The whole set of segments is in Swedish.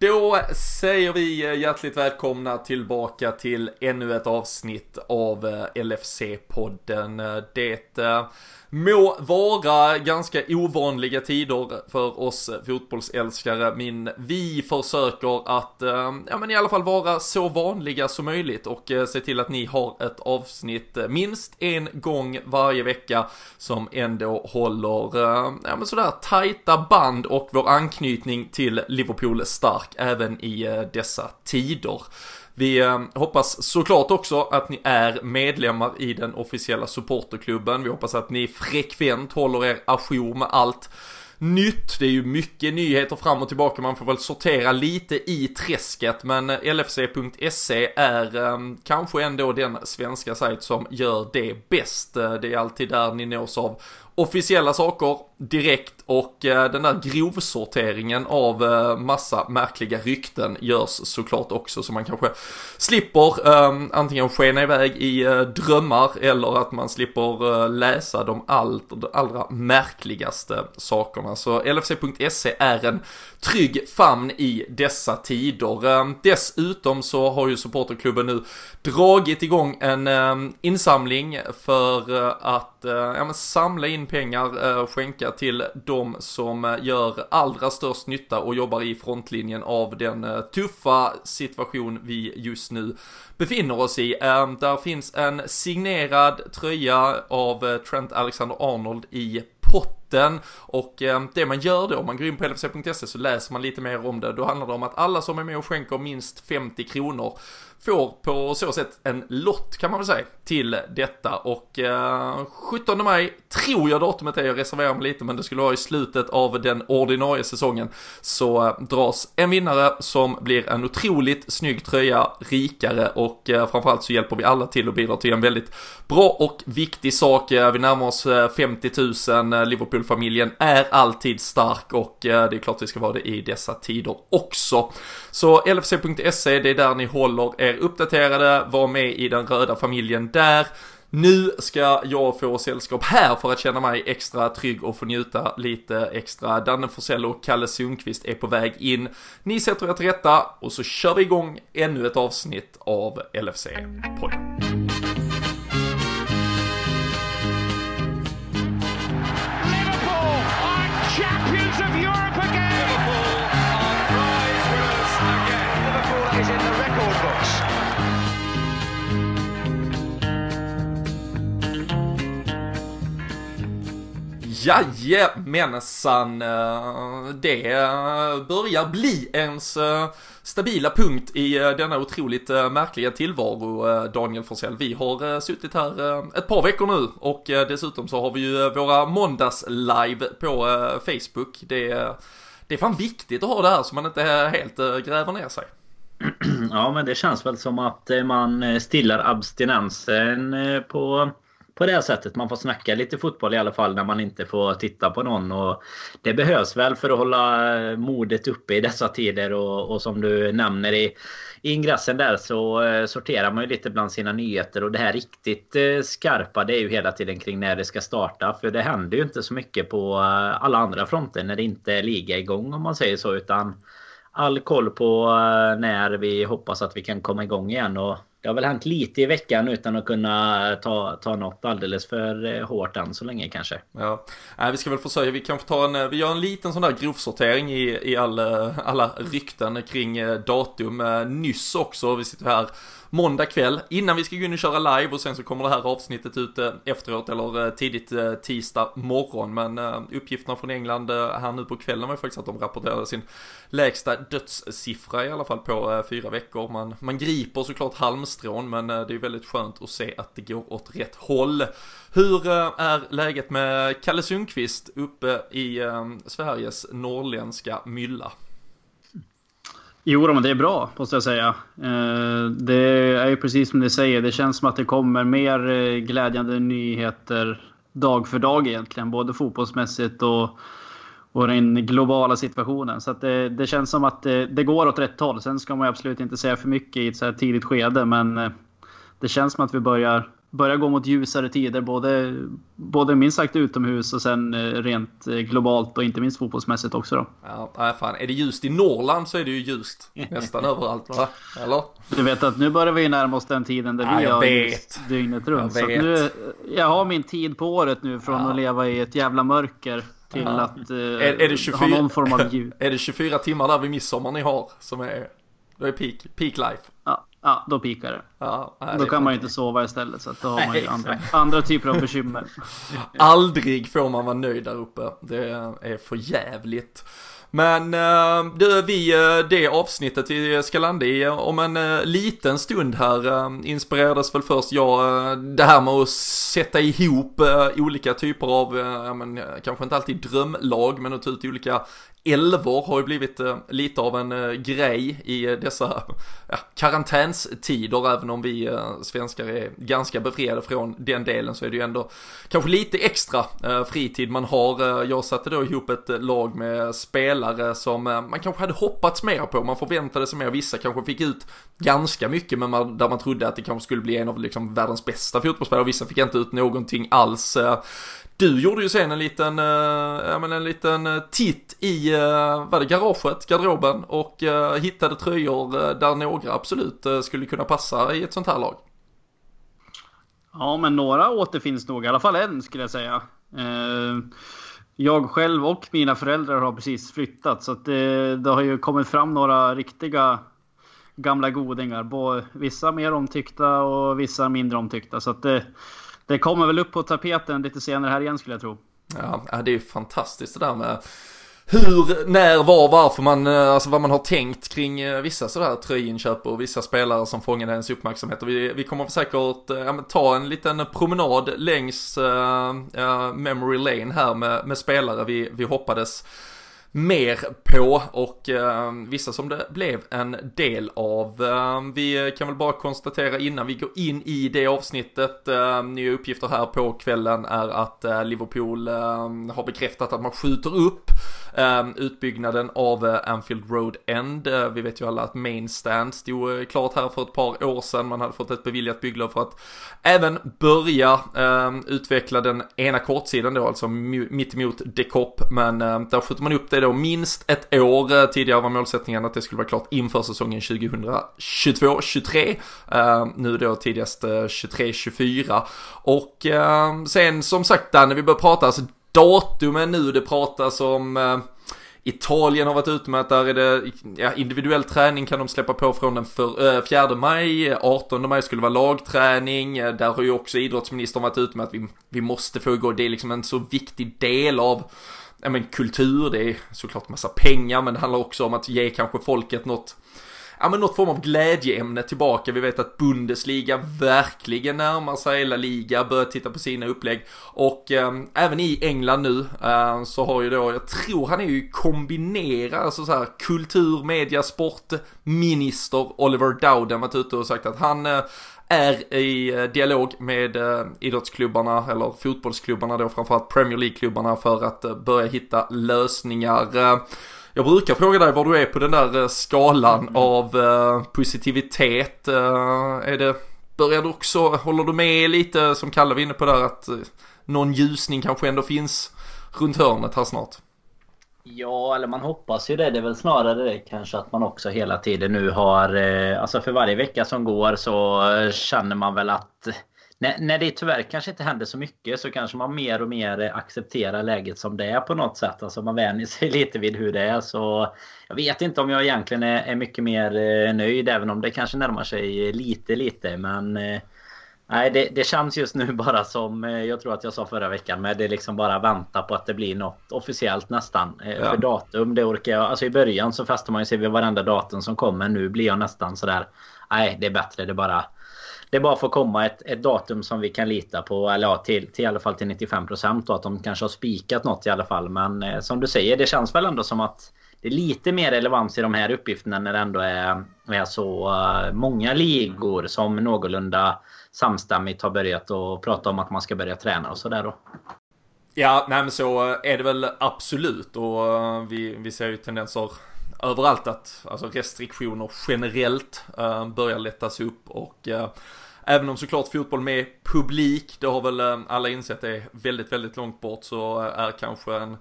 Då säger vi eh, hjärtligt välkomna tillbaka till ännu ett avsnitt av eh, LFC-podden. Eh, det må vara ganska ovanliga tider för oss fotbollsälskare, men vi försöker att, ja men i alla fall vara så vanliga som möjligt och se till att ni har ett avsnitt minst en gång varje vecka som ändå håller, ja men sådär tajta band och vår anknytning till Liverpool stark även i eh, dessa tider. Vi eh, hoppas såklart också att ni är medlemmar i den officiella supporterklubben. Vi hoppas att ni frekvent håller er ajour med allt nytt. Det är ju mycket nyheter fram och tillbaka. Man får väl sortera lite i träsket. Men eh, LFC.se är kanske ändå den svenska sajt som gör det bäst. Det är alltid där ni nås av officiella saker direkt och eh, den där grovsorteringen av eh, massa märkliga rykten görs såklart också så man kanske slipper ehm, antingen skena iväg i eh, drömmar eller att man slipper eh, läsa de allra märkligaste sakerna. Så LFC.se är en trygg famn i dessa tider. Ehm, dessutom så har ju supporterklubben nu dragit igång en ehm, insamling för eh, att ja, samla in pengar, skänka till de som eh, gör allra störst nytta och jobbar i frontlinjen av den eh, tuffa situation vi just nu befinner oss i. Ehm, där finns en signerad tröja av eh, Trent Alexander-Arnold i potten och ehm, det man gör då, om man går in på lfc.se så läser man lite mer om det. Då handlar det om att alla som är med och skänker minst 50 kronor får på så sätt en lott kan man väl säga till detta och eh, 17 maj tror jag datumet är, jag reserverar mig lite men det skulle vara i slutet av den ordinarie säsongen så eh, dras en vinnare som blir en otroligt snygg tröja rikare och eh, framförallt så hjälper vi alla till och bidrar till en väldigt bra och viktig sak. Eh, vi närmar oss eh, 50 000, eh, Liverpool-familjen är alltid stark och eh, det är klart vi ska vara det i dessa tider också. Så lfc.se, det är där ni håller er uppdaterade, var med i den röda familjen där. Nu ska jag få sällskap här för att känna mig extra trygg och få njuta lite extra. Danne Forsell och Kalle Sundqvist är på väg in. Ni sätter er till rätta och så kör vi igång ännu ett avsnitt av LFC-podden. Jajamensan, eh, det eh, börjar bli ens eh, stabila punkt i denna otroligt märkliga tillvaro, Daniel Forsell. Vi har suttit här ett par veckor nu och dessutom så har vi ju våra måndags-live på Facebook. Det det är fan viktigt att ha det här så man inte helt gräver ner sig. Ja, men det känns väl som att man stillar abstinensen på på det sättet. Man får snacka lite fotboll i alla fall när man inte får titta på någon. Och det behövs väl för att hålla modet uppe i dessa tider. Och, och som du nämner i, i ingressen där så eh, sorterar man ju lite bland sina nyheter. Och det här riktigt eh, skarpa det är ju hela tiden kring när det ska starta. För det händer ju inte så mycket på eh, alla andra fronter när det inte är liga igång om man säger så. Utan all koll på eh, när vi hoppas att vi kan komma igång igen. Och det har väl hänt lite i veckan utan att kunna ta, ta något alldeles för eh, hårt än så länge kanske. Ja, äh, vi ska väl försöka, vi kanske tar en, eh, vi gör en liten sån där grovsortering i, i all, alla rykten kring eh, datum. Nyss också, vi sitter här måndag kväll innan vi ska gå in och köra live och sen så kommer det här avsnittet ut efteråt eller tidigt tisdag morgon. Men uppgifterna från England här nu på kvällen var ju faktiskt att de rapporterade sin lägsta dödssiffra i alla fall på fyra veckor. Man, man griper såklart halmstrån men eh, det är väldigt skönt att se att det går åt rätt håll. Hur eh, är läget med Kalle Sundqvist uppe i eh, Sveriges norrländska mylla? Jo, men det är bra måste jag säga. Det är ju precis som ni säger. Det känns som att det kommer mer glädjande nyheter dag för dag egentligen. Både fotbollsmässigt och, och den globala situationen. Så det, det, känns som att det, det, går åt rätt håll. Sen ska man absolut inte säga för mycket i ett så här tidigt skede. Men eh, det känns som att vi börjar börjar gå mot ljusare tider. Både, både minst sagt utomhus och sen eh, rent eh, globalt och inte minst fotbollsmässigt också då. Ja, nej fan. Är det ljust i Norrland så är det ju ljust nästan överallt va? Eller? Du vet att nu börjar vi närma oss den tiden där Ja, vi har vet. ljust dygnet runt. Jag så vet. nu, jag har min tid på året nu från Ja. att leva i ett jävla mörker till Ja. att eh, Är- är det 24 ha någon form av ljus. Är det 24 timmar där vid midsommar ni har som är, då är peak, peak life? Ja, ja, då pikar det. Ja, nej, Då det kan man ju inte sova istället. Så att då har man ju andra, andra typer av bekymmer. Aldrig får man vara nöjd där uppe. Det är för jävligt. Men eh, du, vi, eh, det avsnittet vi ska landa i eh, om en liten stund här inspirerades väl först jag det här med att sätta ihop olika typer av, ja, men, kanske inte alltid drömlag, men att ta ut olika älvor har ju blivit eh, lite av en eh, grej i eh, dessa ja, karantänstider, även om vi svenskar är ganska befriade från den delen så är det ju ändå kanske lite extra fritid man har. Jag satte då ihop ett lag med spelare som man kanske hade hoppats mer på, man förväntade sig mer, vissa kanske fick ut ganska mycket men man, där man trodde att det kanske skulle bli en av liksom världens bästa fotbollsspelare, vissa fick inte ut någonting alls. Du gjorde ju sen en liten, eh, ja, men en liten eh, titt i, eh, uh, var det garaget, garderoben och hittade tröjor där några absolut skulle kunna passa i ett sånt här lag. Ja, men några återfinns nog. I alla fall en skulle jag säga. Jag själv och mina föräldrar har precis flyttat. Så att det, det har ju kommit fram några riktiga gamla godingar. Både vissa mer omtyckta och vissa mindre omtyckta. Så att det, det kommer väl upp på tapeten lite senare här igen skulle jag tro. Ja, det är ju fantastiskt det där med hur, när, var, varför man, eh, alltså vad man har tänkt kring eh, vissa sådär tröjinköp och vissa spelare som fångade ens uppmärksamhet. Och vi, vi kommer säkert eh, ja, ta en liten promenad längs uh, memory lane här med, med spelare vi, vi hoppades mer på och eh, vissa som det blev en del av. Eh, vi kan väl bara konstatera innan vi går in i det avsnittet, eh, nya uppgifter här på kvällen är att eh, Liverpool eh, har bekräftat att man skjuter upp eh, utbyggnaden av eh, Anfield Road End. Eh, vi vet ju alla att Main Stand stod eh, klart här för ett par år sedan, man hade fått ett beviljat bygglov för att även börja eh, utveckla den ena kortsidan då, alltså mittemot Decop, men eh, där skjuter man upp det då minst ett år. Eh, tidigare var målsättningen att det skulle vara klart inför säsongen 2022-23. Eh, nu då tidigast eh, 23-24. Och sen som sagt Danne, när vi börjar prata, alltså datumen nu, det pratas om Italien har varit ute med att där är det ja, individuell träning kan de släppa på från den för, äh, 4 maj, 18 maj skulle vara lagträning. Där har ju också idrottsministern varit ute med att vi, vi måste få igång, det är liksom en så viktig del av ja, men kultur, det är såklart massa pengar men det handlar också om att ge kanske folket något ja men något form av glädjeämne tillbaka. Vi vet att Bundesliga verkligen närmar sig, La Liga börjar titta på sina upplägg. Och eh, även i England nu eh, så har ju då, jag tror han är ju kombinerad, alltså så här kultur, media, sport, minister Oliver Dowden varit ute och sagt att han eh, är i eh, dialog med eh, idrottsklubbarna, eller fotbollsklubbarna då, framförallt Premier League-klubbarna för att eh, börja hitta lösningar. Jag brukar fråga dig var du är på den där skalan av eh, positivitet. Är det, börjar du också, håller du med lite som Kalle var inne på där att någon ljusning kanske ändå finns runt hörnet här snart? Ja, eller man hoppas ju det. Det är väl snarare det kanske att man också hela tiden nu har... Eh, alltså för varje vecka som går så känner man väl att... När, när det tyvärr kanske inte händer så mycket så kanske man mer och mer accepterar läget som det är på något sätt. Alltså man vänjer sig lite vid hur det är. Så jag vet inte om jag egentligen är, är mycket mer eh, nöjd även om det kanske närmar sig lite lite. Men eh, Nej, det, det känns just nu bara som eh, jag tror att jag sa förra veckan. Men det är liksom bara vänta på att det blir något officiellt nästan. Eh, Ja. För datum, det orkar jag. Alltså i början så fäster man ju sig vid varenda datum som kommer. Nu blir jag nästan sådär. Nej, det är bättre. Det bara... Det bara att komma ett, ett datum som vi kan lita på. Eller ja, till, till i alla fall till 95% och att de kanske har spikat något i alla fall. Men eh, som du säger, det känns väl ändå som att det är lite mer relevans i de här uppgifterna när det ändå är, är så eh, många ligor som någorlunda samstämmigt har börjat att prata om att man ska börja träna och sådär då. Ja, nej men så eh, är det väl absolut och eh, vi, vi ser ju tendenser överallt att alltså restriktioner generellt börjar lättas upp och även om såklart fotboll med publik, det har väl alla insett är väldigt, väldigt långt bort så är kanske en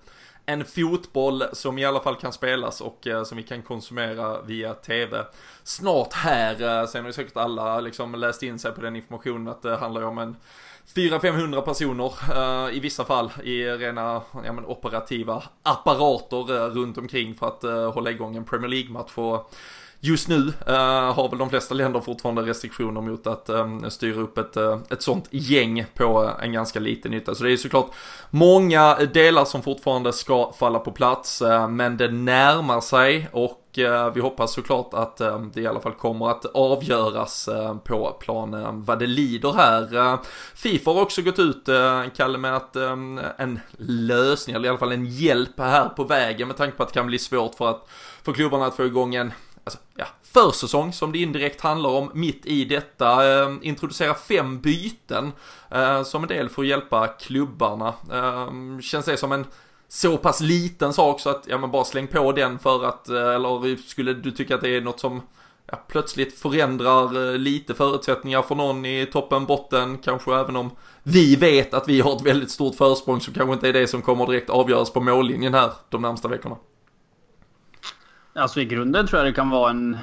en fotboll som i alla fall kan spelas och eh, som vi kan konsumera via tv. Snart här, eh, sen har ju säkert alla liksom läst in sig på den informationen att det handlar ju om en 400-500 personer uh, i vissa fall i rena ja, men, operativa apparater uh, runt omkring för att uh, hålla igång en Premier League-match. Och just nu eh, har väl de flesta länder fortfarande restriktioner mot att um, styra upp ett, eh, ett sånt gäng på eh, en ganska liten yta. Så det är såklart många delar som fortfarande ska falla på plats, men det närmar sig och vi hoppas såklart att ehm, det i alla fall kommer att avgöras på planen vad det lider här. Fifa har också gått ut, Kalle, med att ehm, en lösning, eller i alla fall en hjälp här på vägen med tanke på att det kan bli svårt för att för klubbarna att få igång en försäsong som det indirekt handlar om mitt i detta. Eh, introducera fem byten eh, som en del för att hjälpa klubbarna. Eh, känns det som en så pass liten sak så att, ja men bara släng på den för att, eh, eller skulle du tycka att det är något som ja, plötsligt förändrar eh, lite förutsättningar för någon i toppen, botten, kanske även om vi vet att vi har ett väldigt stort försprång så kanske inte är det som kommer direkt avgöras på mållinjen här de närmsta veckorna. Alltså i grunden tror jag det kan vara en,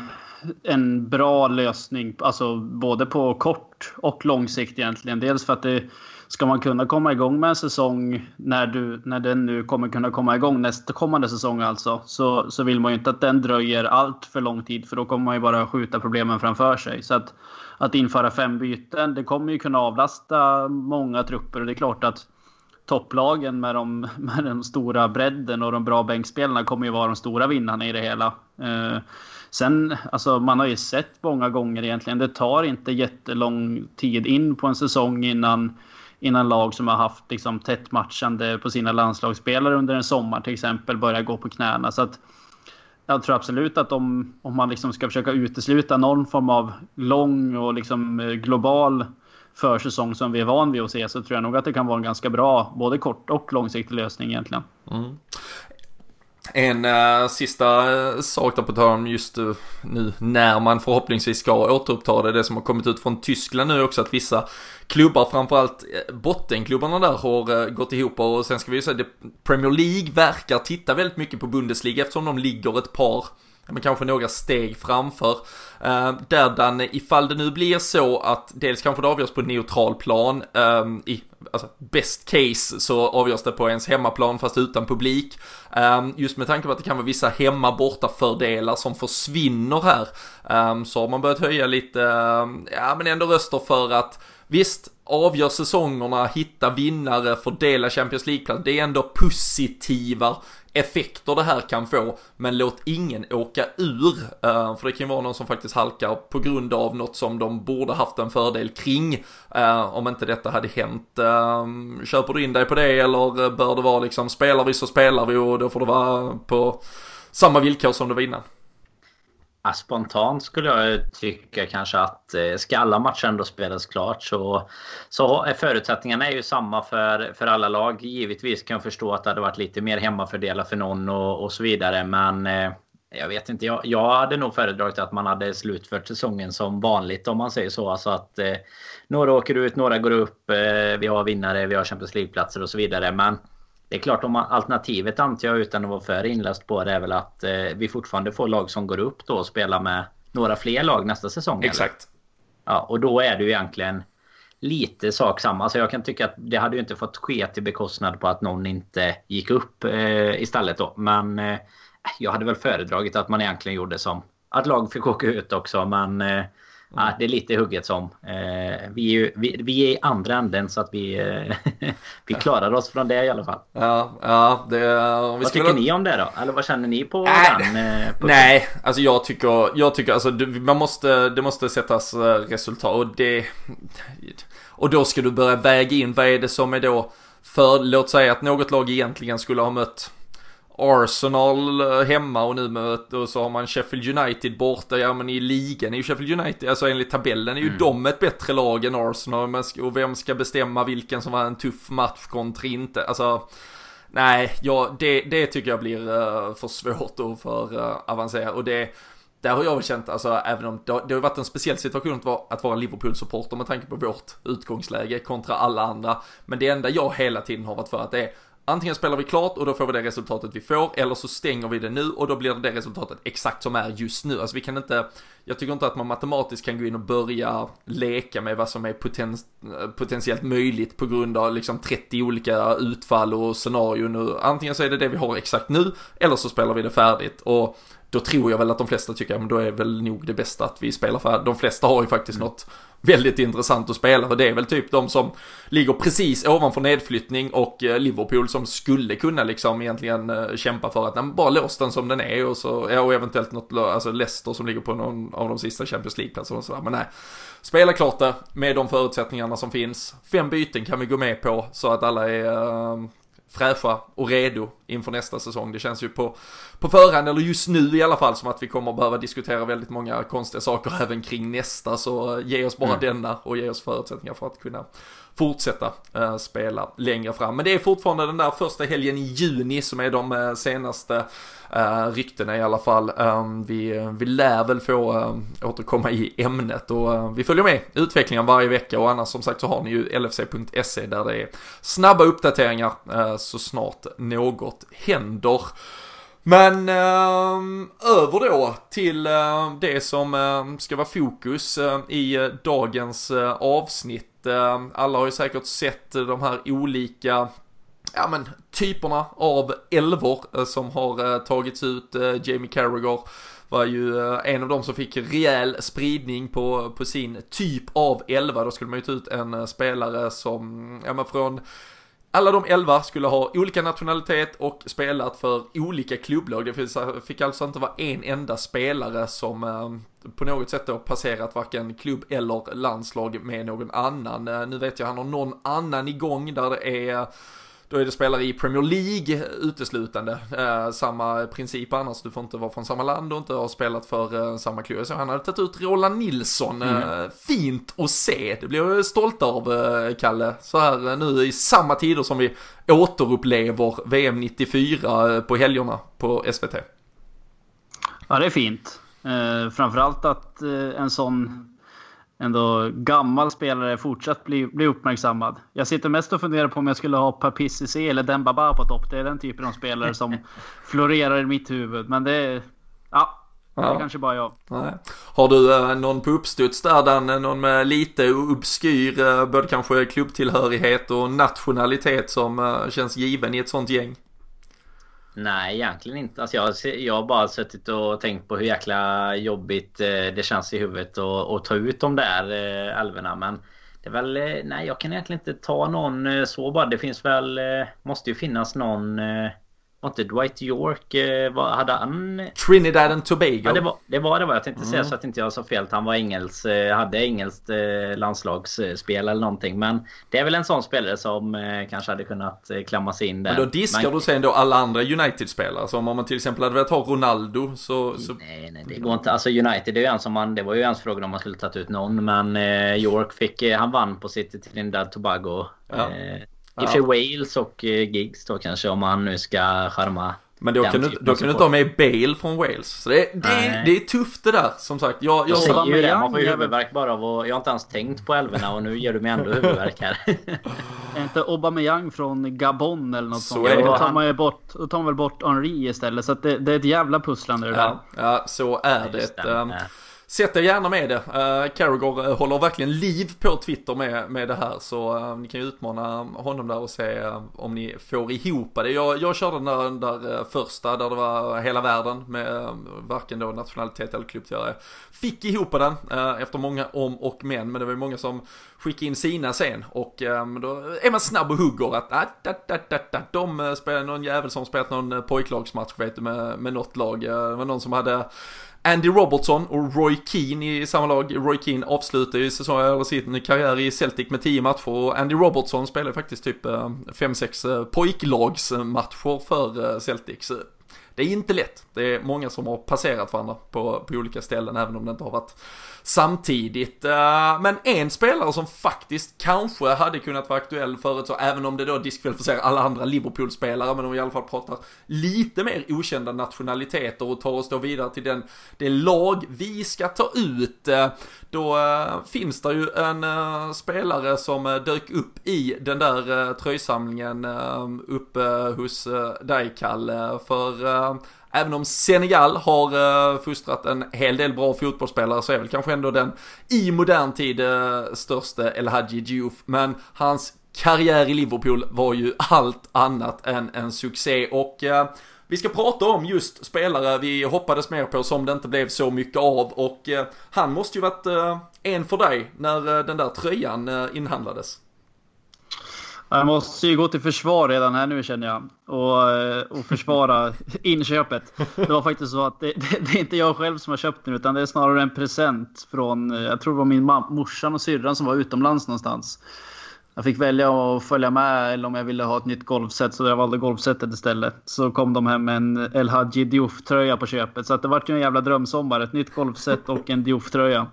en bra lösning, alltså både på kort och lång sikt egentligen. Dels för att det ska man kunna komma igång med en säsong när, du, när den nu kommer kunna komma igång nästa kommande säsong alltså, så, så vill man ju inte att den dröjer allt för lång tid för då kommer man ju bara skjuta problemen framför sig. Så att, att införa fem byten, det kommer ju kunna avlasta många trupper och det är klart att topplagen med, de, med den stora bredden och de bra bänkspelarna kommer ju vara de stora vinnarna i det hela. Eh, sen, alltså man har ju sett många gånger egentligen, det tar inte jättelång tid in på en säsong innan innan lag som har haft liksom, tätt matchande på sina landslagsspelare under en sommar till exempel börjar gå på knäna. Så att jag tror absolut att om, om man liksom ska försöka utesluta någon form av lång och liksom eh, global försäsong som vi är van vid att se så tror jag nog att det kan vara en ganska bra både kort och långsiktig lösning egentligen. Mm. En äh, sista eh, sak där på tal just uh, nu när man förhoppningsvis ska återuppta det, det som har kommit ut från Tyskland nu också att vissa klubbar, framförallt bottenklubbarna där har gått ihop och sen ska vi ju säga att Premier League verkar titta väldigt mycket på Bundesliga eftersom de ligger ett par men kanske några steg framför. Eh, Där den, ifall det nu blir så att dels kanske det avgörs på neutral plan, ehm, i alltså best case så avgörs det på ens hemmaplan fast utan publik. Ehm, just med tanke på att det kan vara vissa hemma borta fördelar som försvinner här. Ehm, så har man börjat höja lite, ja men ändå röster för att Visst, avgör säsongerna, hitta vinnare, fördela Champions League-plats. Det är ändå positiva effekter det här kan få, men låt ingen åka ur. Eh, för det kan ju vara någon som faktiskt halkar på grund av något som de borde haft en fördel kring. Eh, om inte detta hade hänt. Eh, köper du in dig på det eller bör det vara liksom, spelar vi så spelar vi och då får det vara på samma villkor som det var innan. Spontant skulle jag tycka kanske att eh, ska alla matcher ändå spelas klart så, så är förutsättningarna är ju samma för, för alla lag. Givetvis kan jag förstå att det hade varit lite mer hemmafördelar för någon och, och så vidare. Men eh, jag vet inte. Jag, jag hade nog föredragit att man hade slutfört säsongen som vanligt om man säger så. Alltså att eh, några åker ut, några går upp. Eh, vi har vinnare, vi har Champions League-platser och så vidare. Men det är klart, om alternativet antar jag utan att vara för inläst på det är väl att eh, vi fortfarande får lag som går upp då och spelar med några fler lag nästa säsong. Exakt. Eller? Ja, och då är det ju egentligen lite sak samma. Så jag kan tycka att det hade ju inte fått ske till bekostnad på att någon inte gick upp eh, istället då. Men eh, jag hade väl föredragit att man egentligen gjorde som att lag fick åka ut också. Men eh, Ja, det är lite hugget som. Eh, vi, är ju, vi, vi, är i andra änden så att vi, eh, vi klarar oss från det i alla fall. Ja, ja det, vad tycker ni om det då? Eller vad känner ni på nej, den? Eh, nej, alltså jag tycker, jag tycker alltså man måste, det måste sättas resultat och det... Och då ska du börja väga in vad är det som är då för, låt säga att något lag egentligen skulle ha mött Arsenal eh, hemma och nu med, och så har man Sheffield United borta. Ja men i ligan är ju Sheffield United, alltså enligt tabellen är ju mm. de ett bättre lag än Arsenal. Och vem ska bestämma vilken som var en tuff match kontra inte? Alltså, nej, ja, det, det tycker jag blir uh, för svårt och för uh, avancerat. Och det, där har jag väl känt, alltså även om det har, det har varit en speciell situation att vara, att vara Liverpool-supporter med tanke på vårt utgångsläge kontra alla andra. Men det enda jag hela tiden har varit för att det är Antingen spelar vi klart och då får vi det resultatet vi får, eller så stänger vi det nu och då blir det det resultatet exakt som är just nu. Alltså vi kan inte, jag tycker inte att man matematiskt kan gå in och börja leka med vad som är poten, potentiellt möjligt på grund av liksom 30 olika utfall och scenarion. Antingen så är det det vi har exakt nu, eller så spelar vi det färdigt. Och då tror jag väl att de flesta tycker, men då är väl nog det bästa att vi spelar färdigt. De flesta har ju faktiskt mm. något väldigt intressant att spela och det är väl typ de som ligger precis ovanför nedflyttning och eh, Liverpool som skulle kunna liksom egentligen eh, kämpa för att nej, bara lås den som den är och så, ja, och eventuellt något, alltså Leicester som ligger på någon av de sista Champions League-platserna och sådär, men nej. Spela klart det med de förutsättningarna som finns. Fem byten kan vi gå med på så att alla är uh, fräscha och redo inför nästa säsong. Det känns ju på, på förhand, eller just nu i alla fall, som att vi kommer behöva diskutera väldigt många konstiga saker även kring nästa. Så ge oss bara mm. denna och ge oss förutsättningar för att kunna fortsätta eh, spela längre fram. Men det är fortfarande den där första helgen i juni som är de eh, senaste eh, ryktena i alla fall. Ehm, vi, vi lär väl få eh, återkomma i ämnet och eh, vi följer med utvecklingen varje vecka och annars som sagt så har ni ju lfc.se där det är snabba uppdateringar eh, så snart något händer. Men eh, över då till eh, det som eh, ska vara fokus i dagens avsnitt Eh, alla har ju säkert sett de här olika ja men typerna av elvor eh, som har eh, tagits ut. Jamie Carragher var ju en av dem som fick rejäl spridning på, på sin typ av elva. Då skulle man ju ta ut en spelare som, ja men från alla de elva skulle ha olika nationalitet och spelat för olika klubblag. Det fick alltså inte vara en enda spelare som eh, på något sätt då passerat varken klubb eller landslag med någon annan. Eh, nu vet jag han har någon annan igång där det är då är det spelare i Premier League uteslutande. Eh, samma princip annars, du får inte vara från samma land och inte ha spelat för eh, samma klubb. Så han hade tagit ut Roland Nilsson. Mm. Eh, fint att se, det blir jag stolt av eh, Kalle. Så här eh, nu i samma tider som vi återupplever VM 94 eh, på helgerna på SVT. Ja, det är fint. Eh, framförallt att en sån ändå gammal spelare fortsatt bli, bli uppmärksammad. Jag sitter mest och funderar på om jag skulle ha Papissi eller Dembaba på topp. Det är den typen av spelare som florerar i mitt huvud. Men det Ja. Det är kanske bara jag. Nej. Har du eh, någon på uppstuds där, Dan, någon med lite obskyr, eh, både kanske klubbtillhörighet och nationalitet som eh, känns given i ett sånt gäng? Nej, egentligen inte. Alltså jag, jag har bara suttit och tänkt på hur jäkla jobbigt eh, det känns i huvudet att ta ut de där eh, älvorna. Men det är väl... Eh, nej, jag kan egentligen inte ta någon så bara. Det finns väl... Måste ju finnas någon var inte Dwight York, eh, vad hade han? Trinidad and Tobago. Ja, det var det var det var. Jag tänkte mm. säga så att inte jag sa fel. Han var engels, eh, hade engelskt eh, landslagsspel eller någonting. Men det är väl en sån spelare som kanske hade kunnat klamma sig in där. Men då diskar men... du sen då alla andra United-spelare. Så om man till exempel hade velat ha Ronaldo så, så... Nej, nej, det går inte. Alltså United, det, är ju en som man, det var ju ens frågan om man skulle tagit ut någon. Men York fick, han vann på sitt Trinidad Tobago. Ja. I och för Wales och eh, Giggs då kanske om man nu ska charma men då kan, du, då kan du inte ha med Bale från Wales. Så det, det, är, det är tufft det där som sagt. Jag, jag, jag ju det. Man får ju huvudvärk bara av att... Jag har inte ens tänkt på älvorna och nu ger du mig ändå huvudvärk här. är inte Aubameyang från Gabon eller något så sånt? Då tar man ju bort... Då tar man väl bort Henri istället. Så det, det, är ett jävla pusslande det där. Ja, så är det. det. Sätt er gärna med det. Uh, Carragher uh, håller verkligen liv på Twitter med, med det här. Så uh, ni kan ju utmana honom där och se uh, om ni får ihop det. Jag, jag körde den där, den där första där det var hela världen med varken då nationalitet eller klubbtillhörighet. Fick ihop den efter många om och men. Men det var ju många som skickade in sina sen. Och um, då är man snabb och hugger att ah, da, da, da, da, de spelar någon jävel som spelat någon pojklagsmatch vet du med, med något lag. Det var någon som hade Andy Robertson och Roy Keane i samma lag. Roy Keane avslutar ju säsongen, sin karriär i Celtic med 10 matcher och Andy Robertson spelar faktiskt typ eh, 5-6 eh, pojklagsmatcher för Celtic. Celtics. det är inte lätt. Det är många som har passerat varandra på, på olika ställen, även om det inte har varit samtidigt. Eh, men en spelare som faktiskt kanske hade kunnat vara aktuell förut, så även om det då diskvalificerar alla andra Liverpool-spelare, men om vi i alla fall pratar lite mer okända nationaliteter och tar oss då vidare till den, det lag vi ska ta ut, eh, då eh, finns det ju en spelare som dök upp i den där tröjsamlingen uppe hos dig, Kalle, för Även om Senegal har uh, fostrat en hel del bra fotbollsspelare så är väl kanske ändå den i modern tid eh, uh, största El Hadji Diouf. Men hans karriär i Liverpool var ju allt annat än en succé och uh, vi ska prata om just spelare vi hoppades mer på som det inte blev så mycket av och han måste ju varit en för dig när den där tröjan inhandlades. Jag måste ju gå till försvar redan här nu känner jag. Och, eh, och försvara inköpet. Det var faktiskt så att det, det, det, är inte jag själv som har köpt den utan det är snarare en present från, eh, jag tror det var min morsan och syrran som var utomlands någonstans. Jag fick välja att följa med eller om jag ville ha ett nytt golfset så jag valde golfsetet istället. Så kom de hem med en El Hadji Diouf-tröja på köpet. Så att det vart ju en jävla drömsommar. Ett nytt golfset och en Diouf-tröja.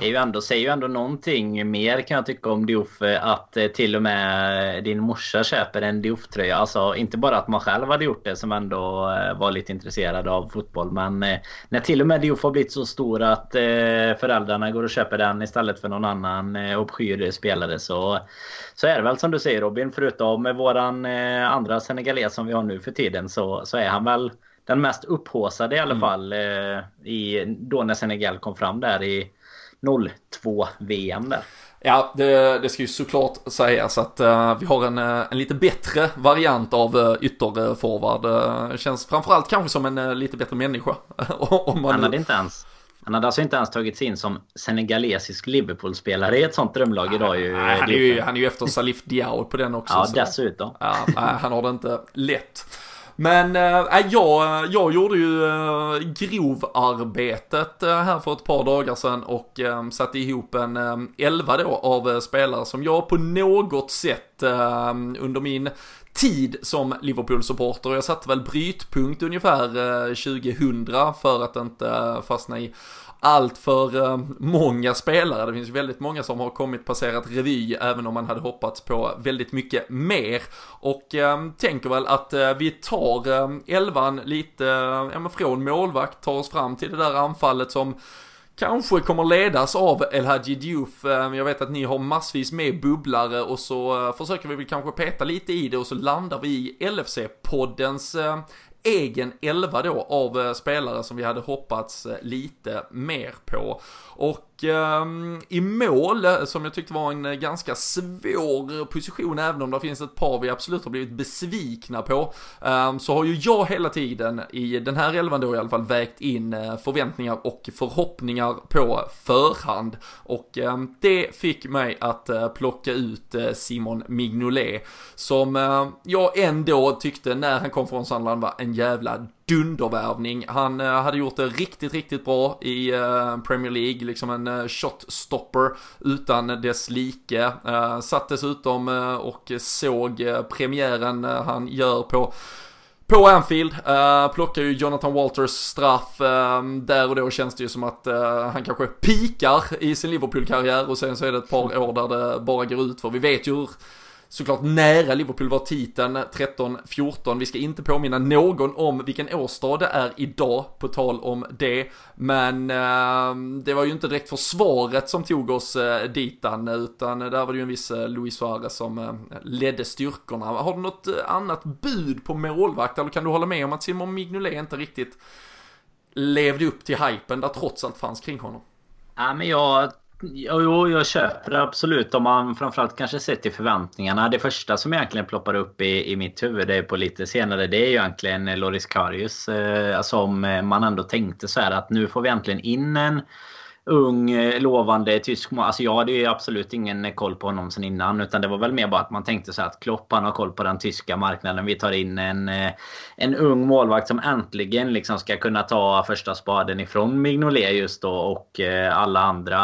Det är ju ändå, säger ju ändå någonting mer kan jag tycka om Diouf. Att eh, till och med din morsa köper en Diouf-tröja. Alltså inte bara att man själv hade gjort det som ändå eh, var lite intresserad av fotboll. Men eh, när till och med Diouf har blivit så stor att föräldrarna går och köper den istället för någon annan obskyr spelare så så är det väl som du säger Robin, förutom med våran eh, andra senegales som vi har nu för tiden så, så är han väl den mest upphåsade i alla mm. fall eh, i, då när Senegal kom fram där i 02 VM där. Ja, det, det ska ju såklart sägas att uh, vi har en, uh, en lite bättre variant av uh, ytterforward. Uh, känns framförallt kanske som en uh, lite bättre människa. om man Han hade inte ens han hade alltså inte ens tagits in som senegalesisk Liverpool-spelare i ett sånt drömlag idag ju. Han, är ju han är ju efter Salif Diao på den också. Ja, dessutom. Ja, han har det inte lätt. Men äh, jag, jag gjorde ju äh, grovarbetet äh, här för ett par dagar sedan och äh, satte ihop en äh, elva då av spelare som jag på något sätt äh, under min tid som Liverpool-supporter och jag satte väl brytpunkt ungefär 2000 för att inte fastna i allt för eh, många spelare. Det finns väldigt många som har kommit passerat revy även om man hade hoppats på väldigt mycket mer. Och eh, tänker väl att eh, vi tar uh, elvan lite ja, men från målvakt, tar oss fram till det där anfallet som kanske kommer ledas av El Hadji Diouf. Jag vet att ni har massvis med bubblare och så försöker vi väl kanske peta lite i det och så landar vi i LFC-poddens egen elva då av eh, spelare som vi hade hoppats eh, lite mer på. Och Ehm, i mål, eh, som jag tyckte var en eh, ganska svår position, även om det finns ett par vi absolut har blivit besvikna på, eh, så har ju jag hela tiden i den här elvan då i alla fall vägt in eh, förväntningar och förhoppningar på förhand. Och eh, det fick mig att plocka ut Simon Mignolet, som ehm, jag ändå tyckte när han kom från Sandland var en jävla dundervärvning. Han eh, hade gjort det riktigt, riktigt bra i eh, Premier League, liksom en eh, shotstopper utan dess like. Eh, satt dessutom eh, och såg eh, premiären han gör på på Anfield uh, plockar ju Jonathan Walters straff. Uh, där och då känns det ju som att uh, han kanske pikar i sin Liverpool-karriär och sen så är det ett par år där det bara går ut för vi vet ju hur såklart nära Liverpool var titeln 13-14. Vi ska inte påminna någon om vilken årsdag det är idag, på tal om det. Men eh, det var ju inte direkt försvaret som tog oss eh, ditan, utan där var det ju en viss eh, Luis Suarez som eh, ledde styrkorna. Har du något eh, annat bud på målvakt, eller kan du hålla med om att Simon Mignolet inte riktigt levde upp till hypen där trots allt fanns kring honom? Ja, men jag Jo, jag köper det absolut. Om man framförallt kanske sett till förväntningarna. Det första som egentligen ploppar upp i, i mitt huvud, det är på lite senare, det är ju egentligen eh, Loris Karius. Eh, alltså som eh, man ändå tänkte så här att nu får vi äntligen in en ung, eh, lovande tysk Alltså jag hade ju absolut ingen koll på honom sen innan. Utan det var väl mer bara att man tänkte så att Klopp han har koll på den tyska marknaden. Vi tar in en, eh, en ung målvakt som äntligen liksom ska kunna ta första spaden ifrån Mignolet just då. Och eh, alla andra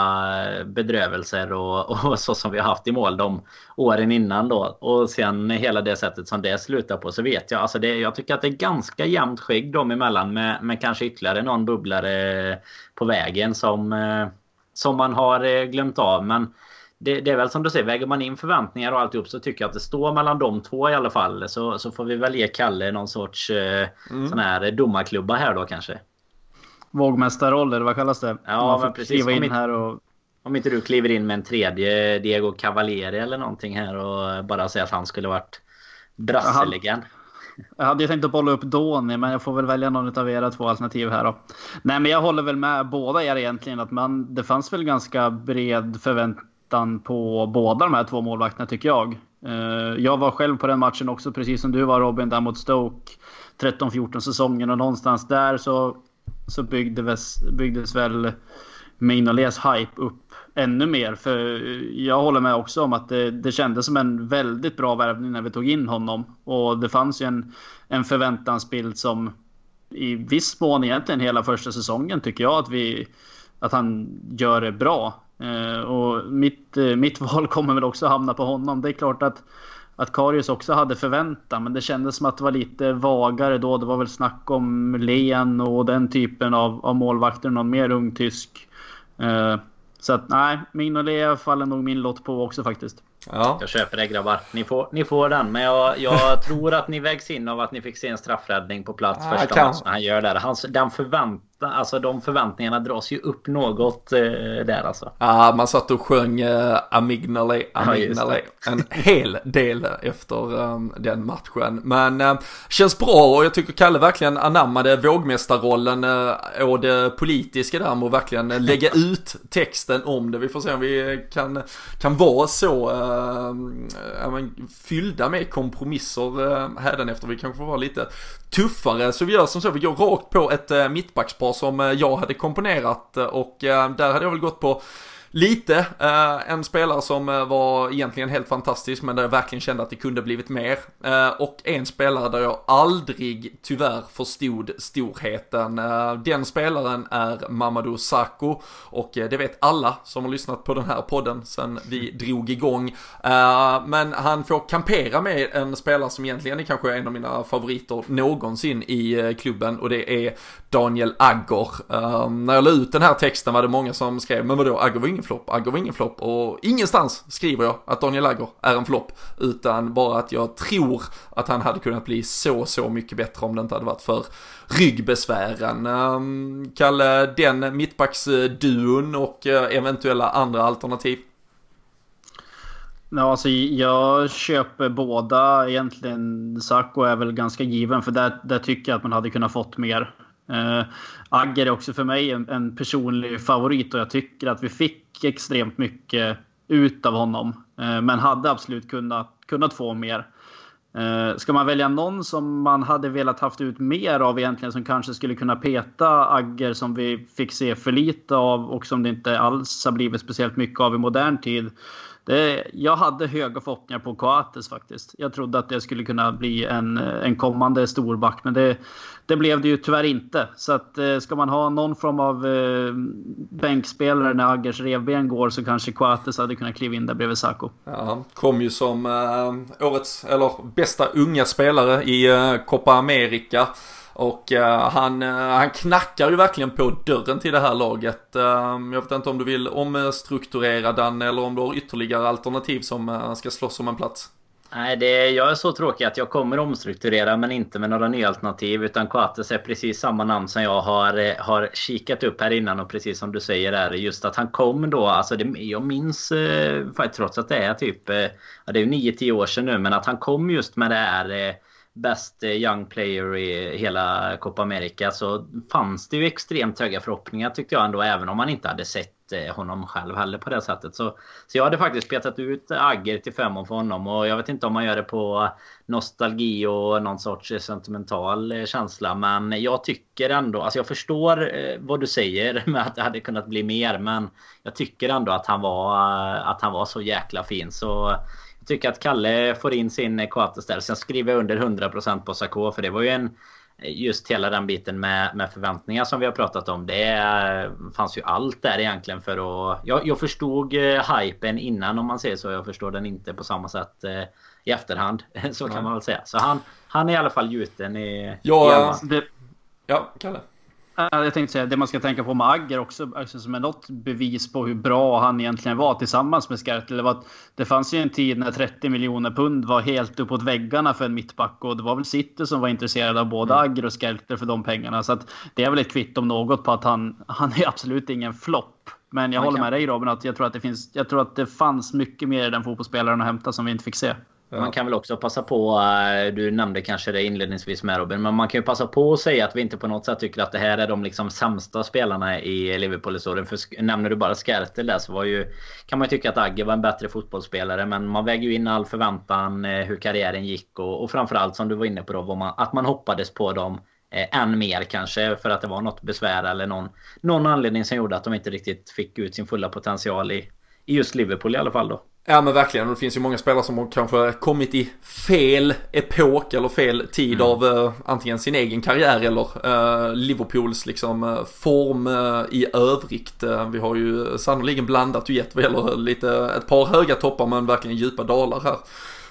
bedrövelser och, och så som vi har haft i mål de åren innan då. Och sen hela det sättet som det slutar på så vet jag. Alltså det, jag tycker att det är ganska jämnt skägg dem emellan med, med kanske ytterligare någon bubblare på vägen som, eh, som man har eh, glömt av. Men det, det, är väl som du säger, väger man in förväntningar och alltihop så tycker jag att det står mellan de två i alla fall. Så, så får vi väl ge Kalle någon sorts eh, mm. sån här domarklubba här då kanske. Vågmästarroll eller vad kallas det? Ja, men precis. In här och... Om inte du kliver in med en tredje Diego Cavalieri eller någonting här och bara säger att han skulle varit brasselegend. Jag hade ju tänkt att bolla upp Doni, men jag får väl välja någon av era två alternativ här då. Nej, men jag håller väl med båda er egentligen att man, det fanns väl ganska bred förväntan på båda de här två målvakterna tycker jag. Eh, jag var själv på den matchen också, precis som du var Robin, där mot Stoke 13-14 säsongen och någonstans där så, så byggdes, byggdes väl Mignoles hype upp ännu mer. För jag håller med också om att det, det kändes som en väldigt bra värvning när vi tog in honom. Och det fanns ju en, en förväntansbild som i viss mån egentligen hela första säsongen tycker jag att vi att han gör det bra. Eh, och mitt, eh, mitt val kommer väl också hamna på honom. Det är klart att att Karius också hade förväntan, men det kändes som att det var lite vagare då. Det var väl snack om Len och den typen av, av målvakter, någon mer ung tysk. Eh, så att nej, Mignolet faller nog min lott på också faktiskt. Ja. Jag köper det grabbar. Ni får, ni får den. Men jag, jag tror att ni vägs in av att ni fick se en straffräddning på plats ja, första matchen han gör där. Hans, den förväntan alltså de förväntningarna dras ju upp något eh, där alltså. Ja, man satt och sjöng eh, Amignale, Amignale ja, en hel del efter um, den matchen. Men eh, känns bra och jag tycker Kalle verkligen anammade vågmästarrollen eh, och det politiska där att verkligen lägga ut texten om det. Vi får se om vi kan, kan vara så eh, fyllda med kompromisser eh, hädanefter. Vi kanske får vara lite tuffare så vi gör som så, vi går rakt på ett eh, mittbackspar som eh, jag hade komponerat eh, och eh, där hade jag väl gått på lite. Eh, en spelare som eh, var egentligen helt fantastisk men där jag verkligen kände att det kunde blivit mer. Eh, och en spelare där jag aldrig tyvärr förstod storheten. Den spelaren är Mamadou Sakho och det vet alla som har lyssnat på den här podden sen vi drog igång. Men han får kampera med en spelare som egentligen är kanske en av mina favoriter någonsin i klubben och det är Daniel Agger. när jag la ut den här texten var det många som skrev, men vadå, Agger var ingen ingen flopp, Agger var ingen flopp och ingenstans skriver jag att Daniel Agger är en flopp utan bara att jag tror att han hade kunnat bli så, så mycket bättre om det inte hade varit för ryggbesvären. Um, Kalle, den mittbacksduon och eh, eventuella andra alternativ? Ja, alltså jag köper båda egentligen. Sacco är väl ganska given för där, där tycker jag att man hade kunnat fått mer. Uh, Agger är också för mig en, en, personlig favorit och jag tycker att vi fick extremt mycket ut av honom. Uh, men hade absolut kunnat, kunnat få mer. Uh, ska man välja någon som man hade velat haft ut mer av egentligen som kanske skulle kunna peta Agger som vi fick se för lite av och som det inte alls har blivit speciellt mycket av i modern tid det, jag hade höga förhoppningar på Coates faktiskt. Jag trodde att det skulle kunna bli en, en kommande storback, men det, det blev det ju tyvärr inte. Så att, eh, ska man ha någon form av eh, bänkspelare när Aggers revben går så kanske Coates hade kunnat kliva in där bredvid Saco. Ja, kom ju som eh, årets, eller bästa unga spelare i eh, Copa America. Och uh, han, uh, han knackar ju verkligen på dörren till det här laget. Uh, jag vet inte om du vill omstrukturera den eller om du har ytterligare alternativ som eh, ska slåss om en plats. Nej, det, jag är så tråkig att jag kommer omstrukturera men inte med några nya alternativ. Utan Coates är precis samma namn som jag har, har kikat upp här innan och precis som du säger är just att han kom då. Alltså det, jag minns trots att det är typ, ja det är 9-10 år sedan nu, men att han kom just med det här bäst eh, Young Player i hela Copa America så fanns det ju extremt höga förhoppningar tyckte jag ändå även om man inte hade sett eh, honom själv heller på det sättet. Så, så jag hade faktiskt petat ut Agger till förmån för honom och jag vet inte om man gör det på nostalgi och någon sorts eh, sentimental känsla. Men jag tycker ändå, alltså jag förstår vad du säger med att det hade kunnat bli mer. Men jag tycker ändå att han var, att han var så jäkla fin. Så jag tycker att Kalle får in sin Coates Sen skriver jag under 100% på Sarko för det var ju en just hela den biten med, med förväntningar som vi har pratat om. Det fanns ju allt där egentligen för att... Jag, jag förstod eh, hypen innan om man säger så. Jag förstår den inte på samma sätt eh, i efterhand. Så kan man väl säga. Så han, han är i alla fall gjuten i... Ja, i ja Kalle. Jag tänkte säga det man ska tänka på med Agger också, alltså som är något bevis på hur bra han egentligen var tillsammans med Skertel. Det, var det fanns ju en tid när 30 miljoner pund var helt uppåt väggarna för en mittback och det var väl City som var intresserade av både mm. Agger och Skertel för de pengarna. Så det är väl ett kvitto om något på att han, han är absolut ingen flopp. Men jag håller med dig Robin att jag tror att det finns. Jag tror att det fanns mycket mer i den fotbollsspelaren att hämta som vi inte fick se. Ja. Man kan väl också passa på, eh, du nämnde kanske det inledningsvis med Robin, men man kan ju passa på att säga att vi inte på något sätt tycker att det här är de liksom sämsta spelarna i Liverpool-historien. För nämner du bara Skertel där så var ju, kan man ju tycka att Agge var en bättre fotbollsspelare. Men man väger ju in all förväntan, eh, hur karriären gick och, och framförallt som du var inne på då, man, att man hoppades på dem eh, än mer kanske för att det var något besvär eller någon, någon anledning som gjorde att de inte riktigt fick ut sin fulla potential i, i just Liverpool i alla fall då. Ja men verkligen, det finns ju många spelare som har kanske kommit i fel epok eller fel tid mm. av uh, antingen sin egen karriär eller uh, Liverpools liksom uh, form i övrigt. vi har ju sannoliken blandat och gett vad gäller lite, ett par höga toppar men verkligen djupa dalar här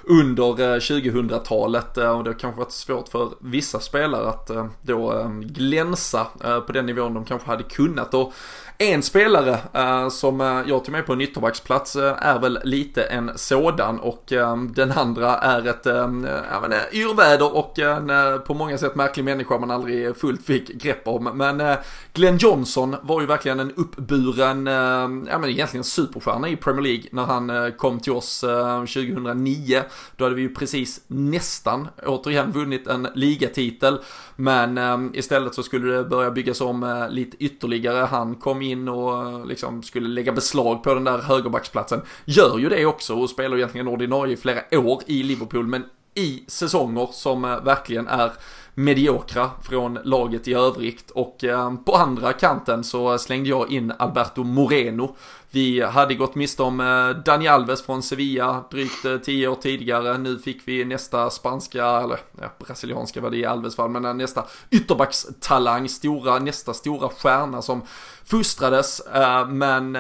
under 2000-talet och det har kanske varit svårt för vissa spelare att då glänsa på den nivån de kanske hade kunnat. Och en spelare eh, som eh, jag tog med på en ytterbacksplats eh, är väl lite en sådan och eh, den andra är ett eh, uh, yrväder och en på många sätt märklig människa man aldrig fullt fick grepp om. Men Glenn Johnson var ju verkligen en uppburen, ja men egentligen superstjärna i Premier League när han kom till oss 2009. Då hade vi ju precis nästan återigen vunnit en ligatitel. Men ehm, istället så skulle det börja byggas om eh, lite ytterligare. Han kom in och och liksom skulle lägga beslag på den där högerbacksplatsen. Gör ju det också och spelar egentligen ordinarie i flera år i Liverpool men i säsonger som eh, verkligen är mediokra från laget i övrigt och eh, på andra kanten så slängde jag in Alberto Moreno vi hade gått miste om eh, Dani Alves från Sevilla drygt eh, tio år tidigare. Nu fick vi nästa spanska, eller ja, brasilianska var det i Alves fall, men nästa ytterbackstalang, stora, nästa stora stjärna som fostrades. Men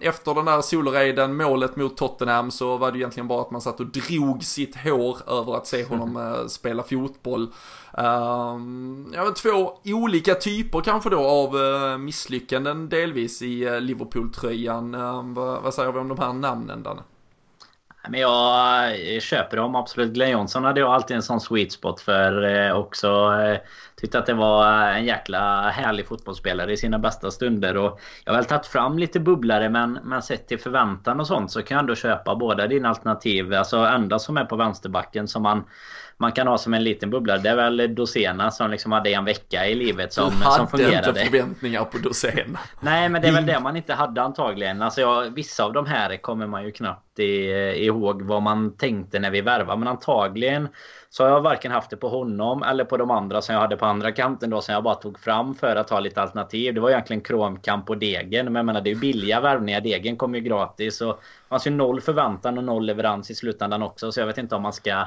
efter den där solorejden, målet mot Tottenham, så var det egentligen bara att man satt och drog sitt hår över att se honom spela fotboll. Um, ja, två olika typer kanske då av eh, misslyckanden delvis i eh, Liverpool-tröjan. Ehm, vad, säger vi om de här namnen Danne? Men jag eh, köper dem absolut. Glenn Johnson hade jag alltid en sån sweet spot för också. Tyckte att det var en jäkla härlig fotbollsspelare i sina bästa stunder. Och jag har väl tagit fram lite bubblare men, men sett till förväntan och sånt så kan jag ändå köpa båda dina alternativ. Alltså enda som är på vänsterbacken som man man kan ha som en liten bubblare. Det är väl Dosena som liksom hade en vecka i livet som, du hade som fungerade. inte förväntningar på Dosena. Nej men det är väl det man inte hade antagligen. Alltså jag, vissa av de här kommer man ju knappt i, ihåg vad man tänkte när vi värvade. Men antagligen så har jag varken haft det på honom eller på de andra som jag hade på andra kanten då som jag bara tog fram för att ha lite alternativ. Det var egentligen Kromkamp och Degen. Men jag menar det är ju billiga värvningar. Degen kom ju gratis och det fanns ju noll förväntan och noll leverans i slutändan också. Så jag vet inte om man ska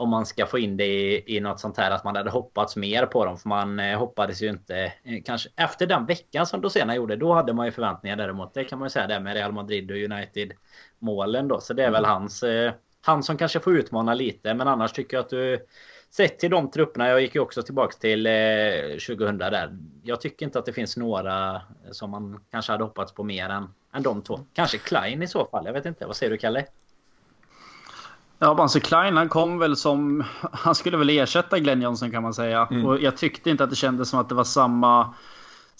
om man ska få in det i, i något sånt här att man hade hoppats mer på dem. För man eh, hoppades ju inte eh, kanske efter den veckan som Dosena gjorde. Då hade man ju förväntningar däremot. Det kan man ju säga det med Real Madrid och United målen då. Så det är mm. väl hans eh, han som kanske får utmana lite. Men annars tycker jag att du sett till de trupperna. Jag gick ju också tillbaks till eh, 2000 där. Jag tycker inte att det finns några som man kanske hade hoppats på mer än, än de två. Kanske Klein i så fall. Jag vet inte. Vad säger du Kalle? Ja, alltså Klein han kom väl som... Han skulle väl ersätta Glenn Johnson kan man säga. Mm. Och jag tyckte inte att det kändes som att det var samma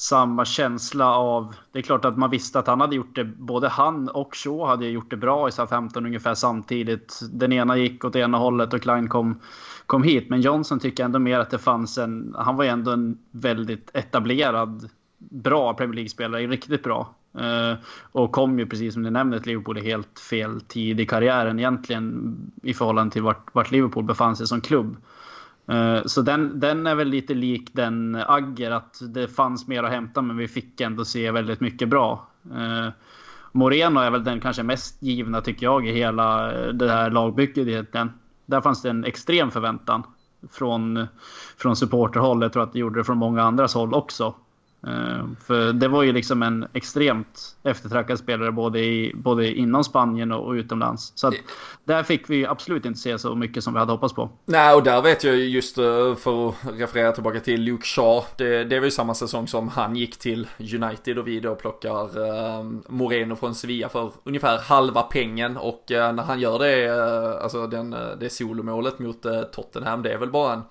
samma känsla av... Det är klart att man visste att han hade gjort det, både han och Shaw hade gjort det bra i SA-15 ungefär samtidigt. Den ena gick åt ena hållet och Klein kom, kom hit. Men Johnson tycker ändå mer att det fanns en... Han var ju ändå en väldigt etablerad, bra Premier League-spelare, riktigt bra. Eh, och kom ju precis som du nämnde till Liverpool i helt fel tid i karriären egentligen i förhållande till vart, vart Liverpool befann sig som klubb. Eh, så den, den är väl lite lik den Agger, att det fanns mer att hämta men vi fick ändå se väldigt mycket bra. Eh, Moreno är väl den kanske mest givna tycker jag i hela det här lagbygget egentligen. Där fanns det en extrem förväntan från, från supporterhåll. Jag tror att det gjorde det från många andras håll också. Uh, för det var ju liksom en extremt eftertraktad spelare både, i, både inom Spanien och, utomlands. Så att, där fick vi absolut inte se så mycket som vi hade hoppats på. Nej, och där vet jag just uh, för att referera tillbaka till Luke Shaw. Det, det var ju samma säsong som han gick till United och vi då plockar uh, Moreno från Sevilla för ungefär halva pengen. Och när han gör det, alltså den, det solomålet mot Tottenham, det är väl bara en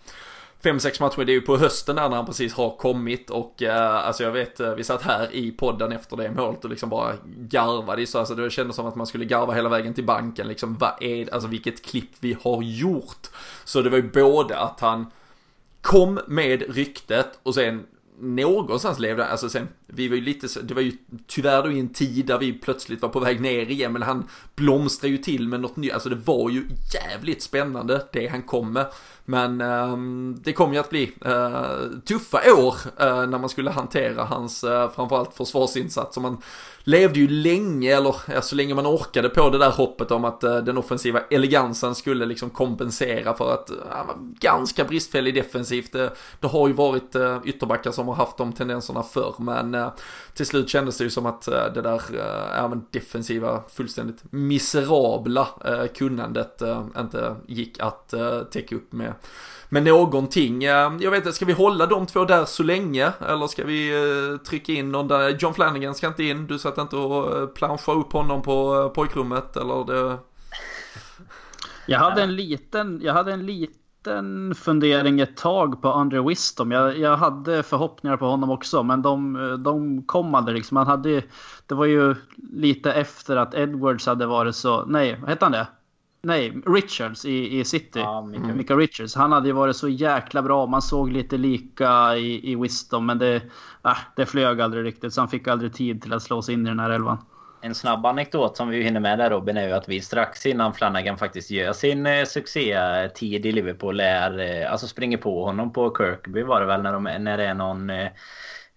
fem, sex matcher, det är ju på hösten där när han precis har kommit och eh, alltså jag vet, eh, vi satt här i podden efter det målet och liksom bara garvade så alltså det kändes som att man skulle garva hela vägen till banken liksom, vad är alltså vilket klipp vi har gjort. Så det var ju både att han kom med ryktet och sen någonstans levde alltså sen, vi var ju lite, det var ju tyvärr då i en tid där vi plötsligt var på väg ner igen, men han blomstrade ju till med något nytt, alltså det var ju jävligt spännande det han kom med. Men eh, det kom ju att bli eh, tuffa år eh, när man skulle hantera hans eh, framförallt försvarsinsats. Och man levde ju länge, eller ja, så länge man orkade på det där hoppet om att eh, den offensiva elegansen skulle liksom kompensera för att eh, han var ganska bristfällig defensivt. Det, det har ju varit eh, ytterbackar som har haft de tendenserna förr, men Eh, till slut kändes det ju som att eh, det där eh, ja, defensiva, fullständigt miserabla kunnandet inte gick att täcka upp med med någonting. Jag vet inte, ska vi hålla de två där så länge? Eller ska vi trycka in någon där? John Flanagan ska inte in. Du satt inte och eh, planschade upp honom på pojkrummet eller det... Jag hade en liten, jag hade en liten fundering ett tag på Andre Wisdom. Jag, jag hade förhoppningar på honom också, men de, de kom aldrig liksom. Han hade, det var ju lite efter att Edwards hade varit så, nej, vad hette han det? Nej, Richards i, i City. Ja, Mika. Mm. Mika Richards. Han hade ju varit så jäkla bra. Man såg lite lika i, i Wisdom, men det, äh, det flög aldrig riktigt. Så han fick aldrig tid till att slå sig in i den här elvan. En snabb anekdot som vi hinner med där Robin är ju att vi strax innan Flanagan faktiskt gör sin eh, succétid i Liverpool är, eh, alltså springer på honom på Kirkby var det väl när, de, när det är någon eh,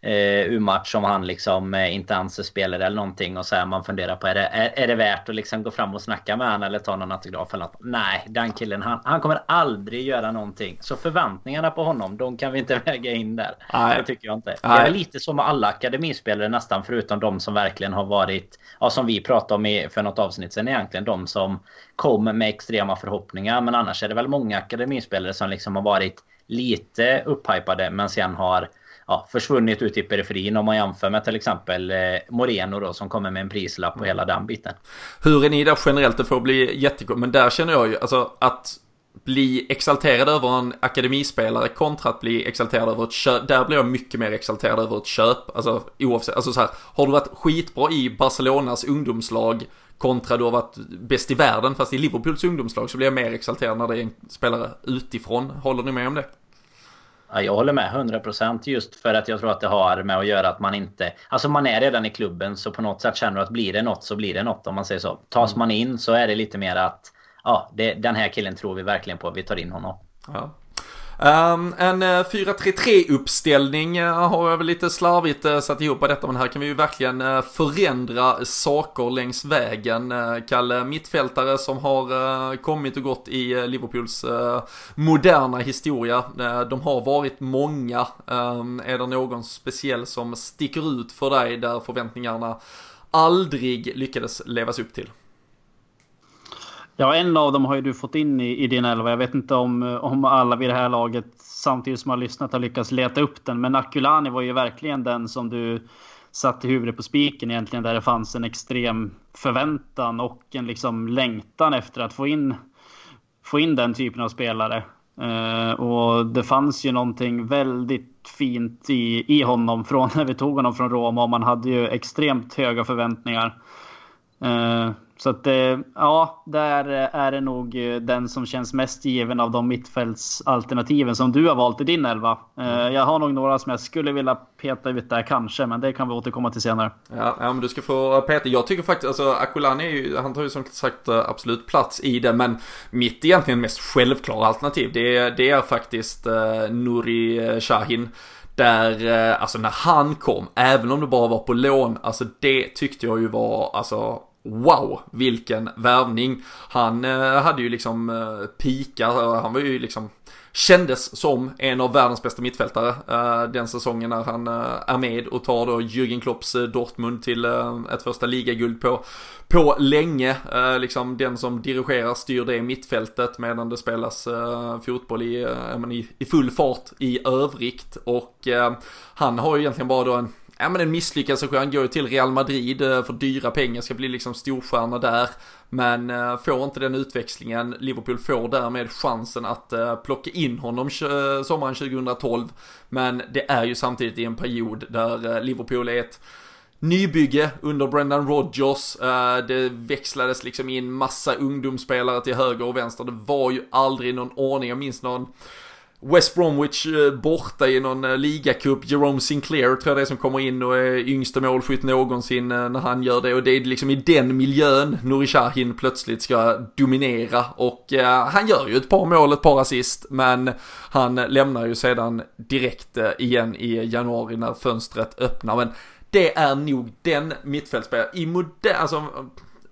eh, U-match som han liksom eh, inte anser spelare eller någonting och så här man funderar på är det, är, är det värt att liksom gå fram och snacka med han eller ta någon autograf eller något? Nej, den killen han, han kommer aldrig göra någonting. Så förväntningarna på honom, de kan vi inte väga in där. Nej. Det tycker jag inte. Nej. Det är lite som med alla akademispelare nästan förutom de som verkligen har varit, ja som vi pratade om i, för något avsnitt sen egentligen, de som kom med extrema förhoppningar. Men annars är det väl många akademispelare som liksom har varit lite upphypade men sen har ja, försvunnit ut i periferin om man jämför med till exempel eh, Moreno då som kommer med en prislapp på hela den biten. Hur är ni där generellt? Det får bli jättekul. Men där känner jag ju alltså att bli exalterad över en akademispelare kontra att bli exalterad över ett köp. Där blir jag mycket mer exalterad över ett köp. Alltså oavsett, alltså så här, har du varit skitbra i Barcelonas ungdomslag kontra du har varit bäst i världen fast i Liverpools ungdomslag så blir jag mer exalterad när det är en spelare utifrån. Håller ni med om det? Ja, jag håller med 100% just för att jag tror att det har med att göra att man inte... Alltså man är redan i klubben så på något sätt känner du att blir det något så blir det något om man säger så. Tas mm. man in så är det lite mer att ja, det, den här killen tror vi verkligen på, vi tar in honom. Ja. Um, en 4-3-3 eh, uppställning uh, har jag väl lite slarvigt uh, satt ihop på detta men här kan vi ju verkligen uh, förändra saker längs vägen. Kalle, mittfältare som har kommit och gått i Liverpools moderna historia. de har varit många. Ehm, är det någon speciell som sticker ut för dig där förväntningarna aldrig lyckades levas upp till? Ja, en av dem har ju du fått in i, i din elva. Jag vet inte om, om alla vid det här laget samtidigt som har lyssnat har lyckats leta upp den. Men Akulani var ju verkligen den som du satte huvudet på spiken egentligen. Där det fanns en extrem förväntan och en liksom längtan efter att få in, få in den typen av spelare. Uh, och det fanns ju någonting väldigt fint i, i honom från när vi tog honom från Roma. Och man hade ju extremt höga förväntningar. Uh, så att eh, ja, där är det nog den som känns mest given av de mittfältsalternativen som du har valt i din elva. Mm. Jag har nog några som jag skulle vilja peta ut där kanske, men det kan vi återkomma till senare. Ja, men du ska få peta. Jag tycker faktiskt, alltså Aquilani är ju, han tar ju som sagt absolut plats i det, men mitt egentligen mest självklara alternativ, det, det är faktiskt Nuri Shahin. Där, alltså när han kom, även om det bara var på lån, alltså det tyckte jag ju var, alltså Wow, vilken värvning. Han eh, hade ju liksom eh, pika, eh, han var ju liksom kändes som en av världens bästa mittfältare eh, den säsongen när han är med och tar då Jürgen Klopps Dortmund till ett första ligaguld på, på länge. liksom den som dirigerar, styr det mittfältet medan det spelas fotboll i, i, i, full fart i övrigt. Och han har ju egentligen bara då en ja men en misslyckad så han går ju till Real Madrid eh, för dyra pengar, ska bli liksom storstjärna där. Men eh, får inte den utväxlingen, Liverpool får därmed chansen att eh, plocka in honom sommaren 2012. Men det är ju samtidigt i en period där Liverpool är ett nybygge under Brendan Rodgers. Det växlades liksom in massa ungdomsspelare till höger och vänster. Det var ju aldrig någon ordning. Jag minns någon West Bromwich eh, borta i någon eh, ligacup. Jerome Sinclair tror jag det är som kommer in och är yngste målskytt någonsin eh, när han gör det. Och det är liksom i den miljön Nouri Shahin plötsligt ska dominera. Och eh, han gör ju ett par mål, ett par assist. Men han lämnar ju sedan direkt eh, igen i januari när fönstret öppnar. Men det är nog den mittfältspelare i modern, alltså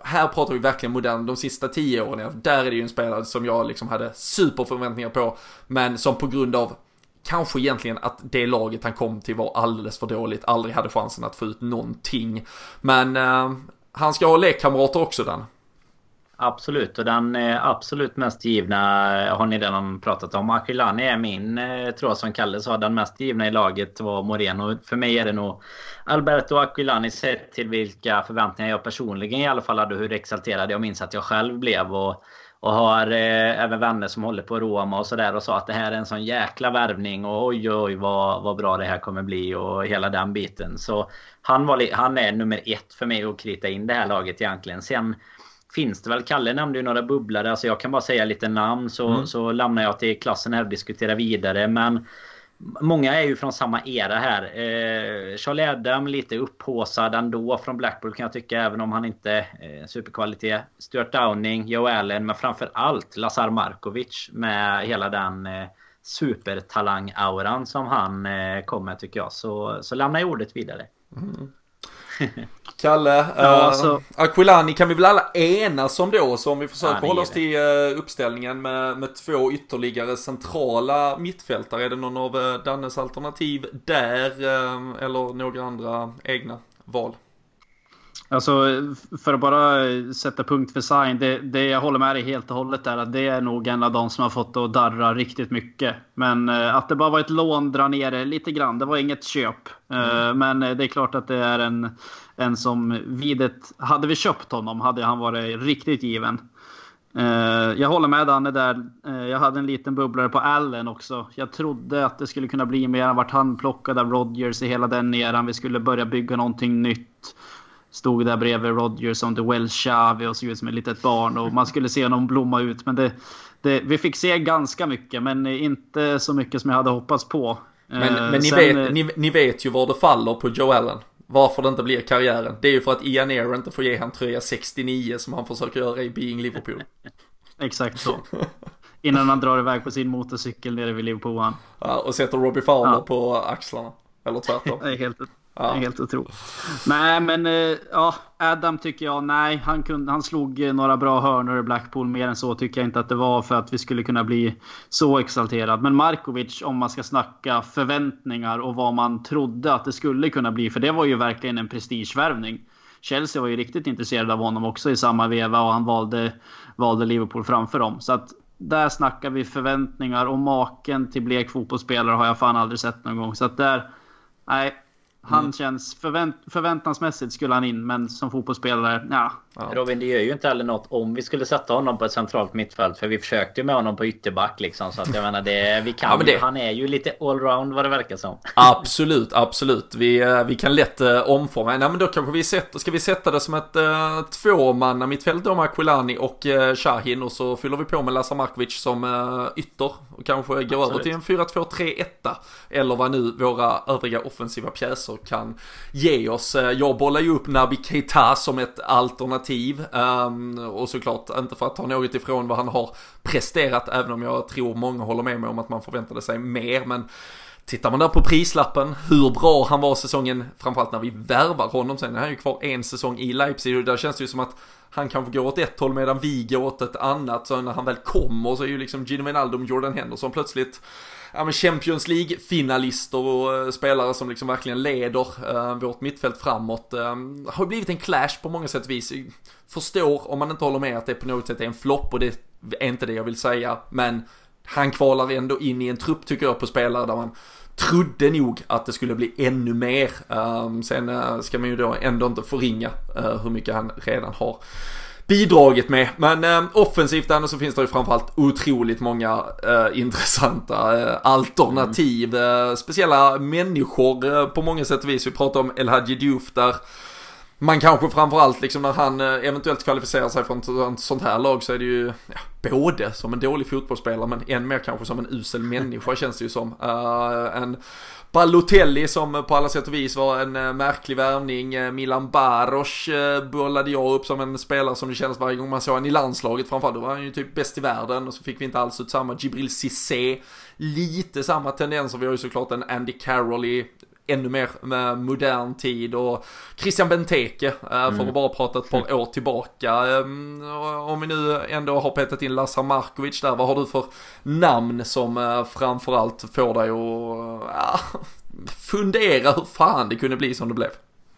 här pratar vi verkligen modern, de sista tio åren, där är det ju en spelare som jag liksom hade superförväntningar på, men som på grund av kanske egentligen att det laget han kom till var alldeles för dåligt, aldrig hade chansen att få ut någonting. Men eh, han ska ha lekkamrater också den. Absolut, och den absolut mest givna har ni redan pratat om. Akilani är min, eh, tror jag som Kalle sa, den mest givna i laget var Moreno. För mig är det nog Alberto Aquilani sett till vilka förväntningar jag personligen i alla fall hade. Hur exalterad jag minns att jag själv blev. Och, och har eh, även vänner som håller på Roma och sådär och sa att det här är en sån jäkla värvning och oj oj vad, vad bra det här kommer bli och hela den biten. Så han, var, han är nummer ett för mig att krita in det här laget egentligen. Sen finns det väl. Kalle nämnde ju några bubblare. Alltså jag kan bara säga lite namn så, mm. så lämnar jag till klassen här och diskuterar vidare. Men Många är ju från samma era här. Eh, Charlie Adam lite upphåsad ändå från Blackpool kan jag tycka. Även om han inte är eh, superkvalitet. Stuart Downing, Joe Allen. Men framför allt Lazar Markovic. Med hela den eh, supertalang-auran som han eh, kommer tycker jag. Så, så lämnar jag ordet vidare. Mm. Kalle, ja, uh, alltså. Aquilani kan vi väl alla enas om då, så om vi försöker ja, hålla oss till uh, uppställningen med, med två ytterligare centrala mittfältare. Är det någon av uh, Dannes alternativ där, eller några andra egna val? Alltså för att bara sätta punkt för Sign. Det, det jag håller med dig helt och hållet är att det är nog en av de som har fått att darra riktigt mycket. Men eh, att det bara var ett lån drar ner det lite grann. Det var inget köp. Eh, mm. Men det är klart att det är en, en som vid ett... Hade vi köpt honom hade han varit riktigt given. Eh, jag håller med Danne där. Jag hade en liten bubblare på Allen också. Jag trodde att det skulle kunna bli mer än vart han plockade av Rodgers i hela den eran. Vi skulle börja bygga någonting nytt stod där bredvid Rodgers the Welsh Xavi och såg ut som ett litet barn och man skulle se honom blomma ut. Men det, det, vi fick se ganska mycket, men inte så mycket som jag hade hoppats på. Men, men ni, Sen, vet, eh, ni, ni, vet ju var det faller på Joe Allen. Varför det inte blir karriären. Det är ju för att Ian Air inte får ge han tröja 69 som han försöker göra i Being Liverpool. Exakt så. Innan han drar iväg på sin motorcykel nere vid Liverpool. Ja, och sätter Robbie Fowler ja. på axlarna. Eller tvärtom. Helt, Ja. Helt otroligt. Nej, men eh, ja, Adam tycker jag, nej, han, kunde, han slog eh, några bra hörnor i Blackpool. Mer än så tycker jag inte att det var för att vi skulle kunna bli så exalterad. Men Markovic, om man ska snacka förväntningar och vad man trodde att det skulle kunna bli, för det var ju verkligen en prestigevärvning. Chelsea var ju riktigt intresserade av honom också i samma veva och han valde, valde Liverpool framför dem. Så att där snackar vi förväntningar och maken till blek fotbollsspelare har jag fan aldrig sett någon gång. Så att där, nej, han mm. känns förvänt förväntansmässigt skulle han in, men som fotbollsspelare, ja. Robin, det gör ju inte heller något om vi skulle sätta honom på ett centralt mittfält. För vi försökte ju med honom på ytterback liksom. Så att jag menar, det, vi kan ja, det... Han är ju lite allround vad det verkar som. Absolut, absolut. Vi, eh, vi kan lätt uh, omforma. Nej men då kanske vi sätter, ska vi sätta det som ett uh, tvåmanna mittfält då med Aquilani och uh, Shahin. Och så fyller vi på med Lazar Markovic som uh, ytter. Och kanske går absolut. över till en 4-2-3-1. Eller vad nu våra övriga offensiva pjäser kan ge oss. Jag bollar ju upp Nabi Keita som ett alternativ. Um, och såklart inte för att ta något ifrån vad han har presterat, även om jag tror många håller med mig om att man förväntade sig mer. Men Tittar man där på prislappen, hur bra han var säsongen, framförallt när vi värvar honom, sen är han ju kvar en säsong i Leipzig och där känns det ju som att han kanske går åt ett håll medan vi går åt ett annat. Så när han väl kommer så är ju liksom Gino Wijnaldum, Jordan Henderson plötsligt ja, men Champions League-finalister och eh, spelare som liksom verkligen leder eh, vårt mittfält framåt. Eh, har blivit en clash på många sätt och vis. Förstår om man inte håller med att det på något sätt är en flopp och det är inte det jag vill säga. Men han kvalar ändå in i en trupp tycker jag på spelare där man trodde nog att det skulle bli ännu mer. Sen ska man ju då ändå inte förringa hur mycket han redan har bidragit med. Men eh, offensivt ändå så finns det ju framförallt otroligt många eh, intressanta eh, alternativ. Mm. speciella människor eh, på många sätt och vis. Vi pratar om El Hadji Diouf där man kanske framförallt liksom när han eh, eventuellt kvalificerar sig för ett sånt här lag så är det ju ja, både som en dålig fotbollsspelare men än mer kanske som en usel människa känns det ju som. Uh, en Balotelli som på alla sätt och vis var en eh, märklig värvning. Eh, Milan Baros eh, bollade jag upp som en spelare som det kändes varje gång man såg honom i landslaget. Framförallt då var han ju typ bäst i världen och så fick vi inte alls ut samma Gibril Cissé. Lite samma tendenser. Vi har ju såklart en Andy Carroll i ännu mer med modern tid och Christian Benteke, eh, mm. för att bara prata ett par år tillbaka. Ehm, om vi nu ändå har petat in Lazar Markovic där, vad har du för namn som eh, framförallt får dig att fundera hur fan det kunde bli som det blev?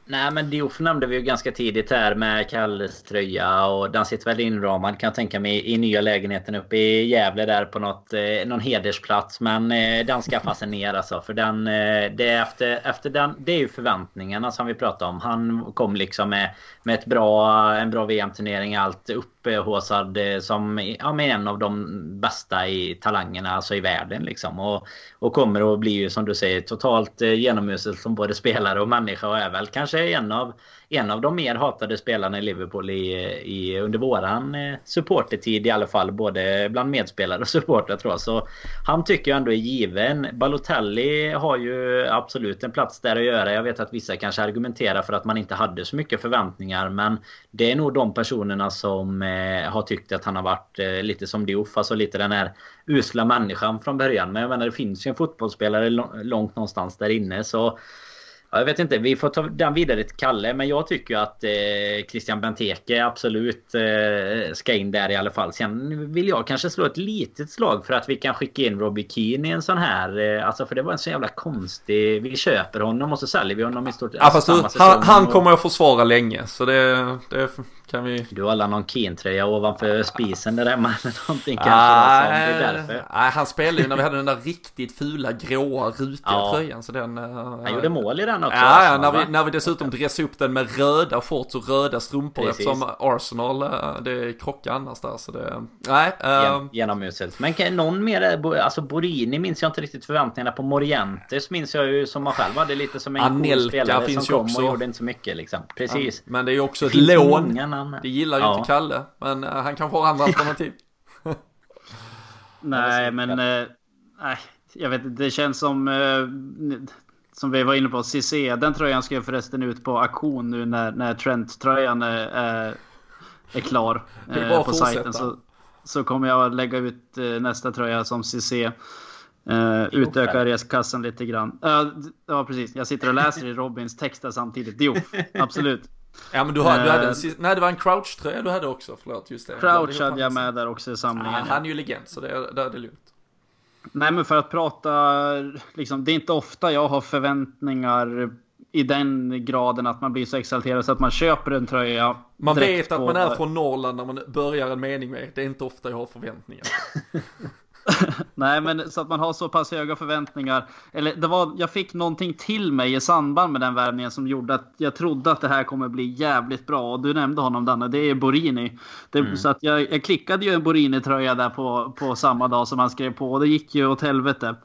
Nej men Diouf nämnde vi ju ganska tidigt här med Kalles tröja och den sitter väl inramad kan jag tänka mig i nya lägenheten uppe i Gävle där på något, eh, någon hedersplats. Men eh, den ska fasen ner alltså. För den, eh, det är efter, efter den, det är ju förväntningarna som vi pratade om. Han kom liksom med, med ett bra, en bra VM-turnering, allt upphåsad som ja, med en av de bästa i talangerna alltså i världen liksom. Och, och kommer att bli som du säger totalt eh, genomusel som både spelare och människa och är väl kanske en av en av de mer hatade spelarna i Liverpool i, i, under våran eh, supportertid i alla fall. Både bland medspelare och supportrar tror jag. Så han tycker jag ändå är given. Balotelli har ju absolut en plats där att göra. Jag vet att vissa kanske argumenterar för att man inte hade så mycket förväntningar. Men det är nog de personerna som eh, har tyckt att han har varit eh, lite som Diouf. Alltså lite den här usla människan från början. Men jag menar det finns ju en fotbollsspelare långt någonstans där inne. Så jag vet inte, vi får ta den vidare till Kalle. Men jag tycker att eh, Christian Benteke absolut eh, ska in där i alla fall. Sen vill jag kanske slå ett litet slag för att vi kan skicka in Robbie Keane i en sån här. Eh, alltså för det var en så jävla konstig... Vi köper honom och så säljer vi honom i stort Ja fast du, han, han kommer att försvara länge. Så det, det kan vi... Du har någon Keen-tröja ovanför spisen där hemma eller någonting kanske? Ah, det är därför. Nej, han spelade ju när vi hade den där riktigt fula gråa rutiga ja. tröjan. Så den, uh, han gjorde mål i den också. Ja, ja när, vi, när vi dessutom dressade upp den med röda shorts och röda strumpor Precis. eftersom Arsenal, uh, det krockar annars där. Så det, nej. Uh, Genomuselt. Men kan, någon mer, alltså Borini minns jag inte riktigt förväntningarna på. Morientes minns jag ju som man själv hade lite som en Anelka cool spelare finns som kom också. och gjorde inte så mycket liksom. Precis. Ja, men det är ju också ett lån han... Det gillar ju ja. inte Kalle, men uh, han kanske har andra alternativ. nej, men... Uh, nej, jag vet inte. Det känns som... Uh, som vi var inne på, CC. Den tröjan ska förresten ut på auktion nu när, när Trent-tröjan är, är, är klar. Det är bara på sajten. Så, så kommer jag lägga ut nästa tröja som CC. Uh, utöka reskassan lite grann. Uh, ja, precis. Jag sitter och läser i Robins texter samtidigt. Jo, absolut. Ja men du, har, du hade en, eh, nej det var en crouch-tröja du hade också, förlåt just det. Crouch hade jag med där också i samlingen. Ah, han är ju legend så det är, det är lugnt. Nej men för att prata, liksom, det är inte ofta jag har förväntningar i den graden att man blir så exalterad så att man köper en tröja. Man vet att man är från Norrland när man börjar en mening med. Det är inte ofta jag har förväntningar. Nej, men så att man har så pass höga förväntningar. Eller det var, jag fick någonting till mig i samband med den värvningen som gjorde att jag trodde att det här kommer bli jävligt bra. Och du nämnde honom Danne, det är Borini. Det, mm. Så att jag, jag klickade ju en Borini-tröja där på, på samma dag som han skrev på och det gick ju åt helvete.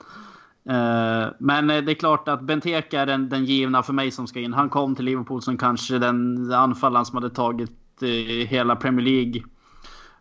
Uh, men det är klart att Benteke är den, den givna för mig som ska in. Han kom till Liverpool som kanske den anfallaren som hade tagit uh, hela Premier League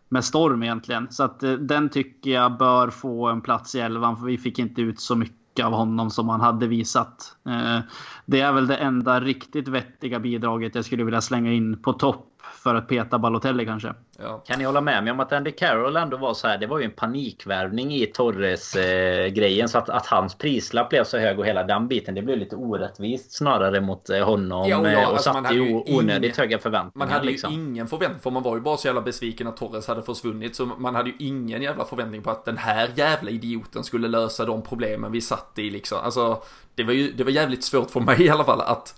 med storm egentligen. Så att eh, den tycker jag bör få en plats i elvan för vi fick inte ut så mycket av honom som han hade visat. Eh, det är väl det enda riktigt vettiga bidraget jag skulle vilja slänga in på topp för att peta Balotelli kanske. Ja. Kan ni hålla med mig om att Andy Carroll ändå var så här. Det var ju en panikvärvning i Torres eh, grejen så att, att hans prislapp blev så hög och hela den biten. Det blev lite orättvist snarare mot eh, honom ja, och, ja, och alltså satte ju onödigt ingen, höga förväntningar. Man hade liksom. ju ingen förväntning för man var ju bara så jävla besviken att Torres hade försvunnit så man hade ju ingen jävla förväntning på att den här jävla idioten skulle lösa de problemen vi satt i liksom. Alltså det var ju det var jävligt svårt för mig i alla fall att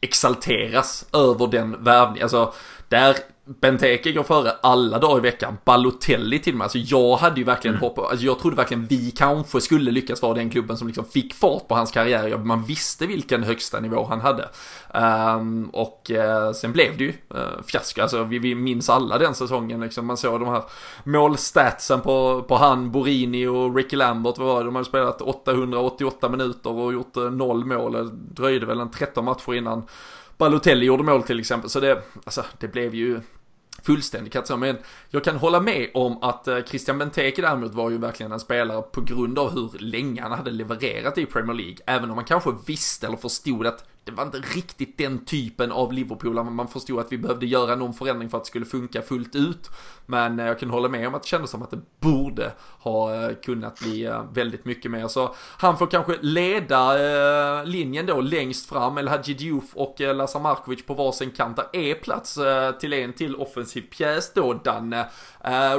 exalteras över den värvningen. Alltså där Benteke går före alla dagar i veckan. Balotelli till och med. Alltså jag hade ju verkligen mm. hoppat, alltså jag trodde verkligen vi kanske skulle lyckas vara den klubben som liksom fick fart på hans karriär. Man visste vilken högsta nivå han hade. Um, och uh, sen blev det ju uh, fiasko. Alltså vi, vi minns alla den säsongen liksom. Man såg de här målstatsen på, på han, Borini och Ricky Lambert. Vad var det? De hade spelat 888 minuter och gjort uh, noll mål. Det dröjde väl en 13 matcher innan Balotelli gjorde mål till exempel. Så det, alltså, det blev ju fullständig katastrof. Men jag kan hålla med om att eh, Christian Benteke däremot var ju verkligen en spelare på grund av hur länge han hade levererat i Premier League. Även om man kanske visste eller förstod att det var inte riktigt den typen av Liverpool, man förstod att vi behövde göra någon förändring för att det skulle funka fullt ut. Men eh, jag kan hålla med om att det kändes som att det borde ha eh, kunnat bli eh, väldigt mycket mer. Så han får kanske leda linjen då längst fram, eller Hadji Diouf och Lazar Markovic på varsin kant. Där är plats till en till offensiv pjäs då, Danne.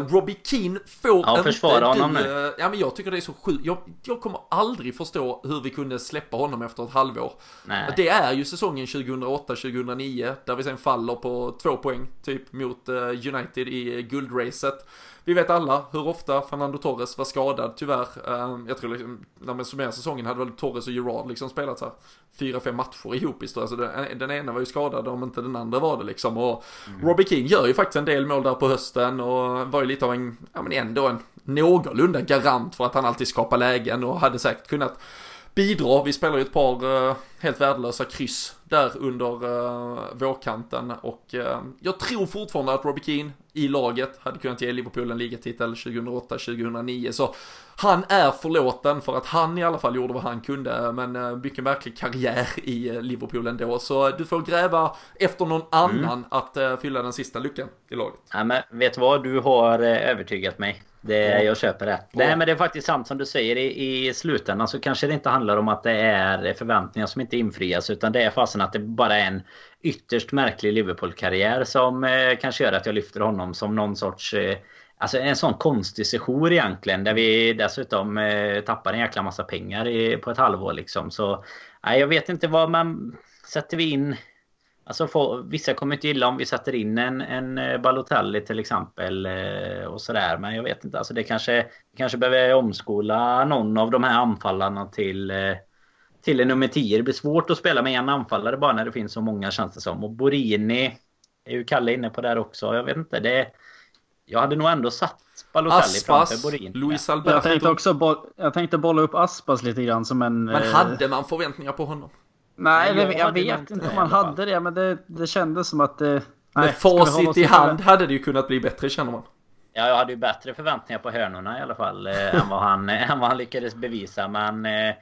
Robbie Keane får ja, inte honom nu. Ja, men jag tycker det är så sjukt. Jag, jag kommer aldrig förstå hur vi kunde släppa honom efter ett halvår. Nej. Det är ju säsongen 2008-2009 där vi sen faller på två poäng typ mot eh, United i guldracet. Vi vet alla hur ofta Fernando Torres var skadad tyvärr. Eh, jag tror liksom, när man summerar säsongen hade väl Torres och Gerard liksom spelat så här fyra, fem matcher ihop i stort. Alltså den, den ena var ju skadad om inte den andra var det liksom. Och mm. Robbie King gör ju faktiskt en del mål där på hösten och var ju lite av en, ja men ändå en någorlunda garant för att han alltid skapar lägen och hade säkert kunnat bidra. Vi spelar ju ett par uh, helt värdelösa kryss där under uh, vårkanten och uh, jag tror fortfarande att Robbie Keane i laget hade kunnat ge Liverpool en ligatitel 2008-2009 så han är förlåten för att han i alla fall gjorde vad han kunde men uh, mycket märklig karriär i Liverpool ändå så du får gräva efter någon mm. annan att fylla den sista luckan i laget. Ja men vet du vad, du har övertygat mig. Det, jag köper det. Nej men det är faktiskt sant som du säger i, i slutändan så kanske det inte handlar om att det är förväntningar som inte infrias utan det är fasen att det bara är en ytterst märklig Liverpool-karriär som eh, kanske gör att jag lyfter honom som någon sorts eh, Alltså en sån konstig sejour egentligen där vi dessutom eh, tappar en jäkla massa pengar i, på ett halvår liksom. Så nej, jag vet inte vad man... Sätter vi in Alltså få, vissa kommer inte gilla om vi sätter in en, en eh, Balotelli till exempel eh, och sådär. Men jag vet inte. Alltså det kanske, kanske behöver omskola någon av de här anfallarna till, eh, till en nummer 10. Det blir svårt att spela med en anfallare bara när det finns så många känns det som. Och Borini är ju Kalle inne på där också. Jag vet inte. Det, jag hade nog ändå satt Balotelli Aspas, framför Borini. Luis Alberto. Jag tänkte också jag tänkte bolla upp Aspas lite grann som en... Men hade man förväntningar på honom? Nej, Nej jag, jag vet inte om man hade det, men det, det kändes som att det... Med facit i hand hade det ju kunnat bli bättre känner man. Ja, jag hade ju bättre förväntningar på hörnorna i alla fall eh, än, vad han, än vad han lyckades bevisa. Men eh,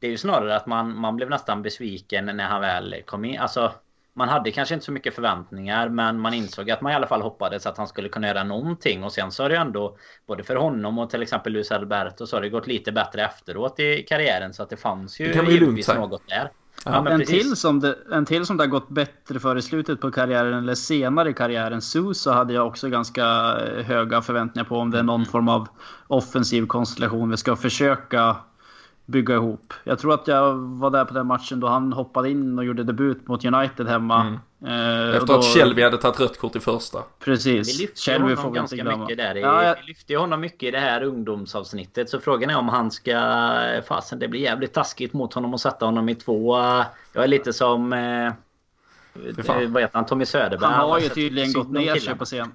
det är ju snarare att man, man blev nästan besviken när han väl kom in. Alltså, man hade kanske inte så mycket förväntningar men man insåg att man i alla fall hoppades att han skulle kunna göra någonting och sen så har det ju ändå både för honom och till exempel Luis Alberto så har det gått lite bättre efteråt i karriären så att det fanns ju det givetvis något där. Ja, en, till som det, en till som det har gått bättre för i slutet på karriären eller senare i karriären. Suso hade jag också ganska eh, höga förväntningar på om det är någon mm. form av offensiv konstellation vi ska försöka bygga ihop. Jag tror att jag var där på den matchen då han hoppade in och gjorde debut mot United hemma. Mm. Eh, Efter då... att Shelby hade tagit rött kort i första. Precis. Vi lyfte Shelby honom ganska mycket där. I, ja, jag... Vi lyfte honom mycket i det här ungdomsavsnittet. Så frågan är om han ska... Fasen, det blir jävligt taskigt mot honom att sätta honom i två. Jag är lite som... Eh, vad heter han? Tommy Söderberg. Han har ju tydligen gått ner sig på scen.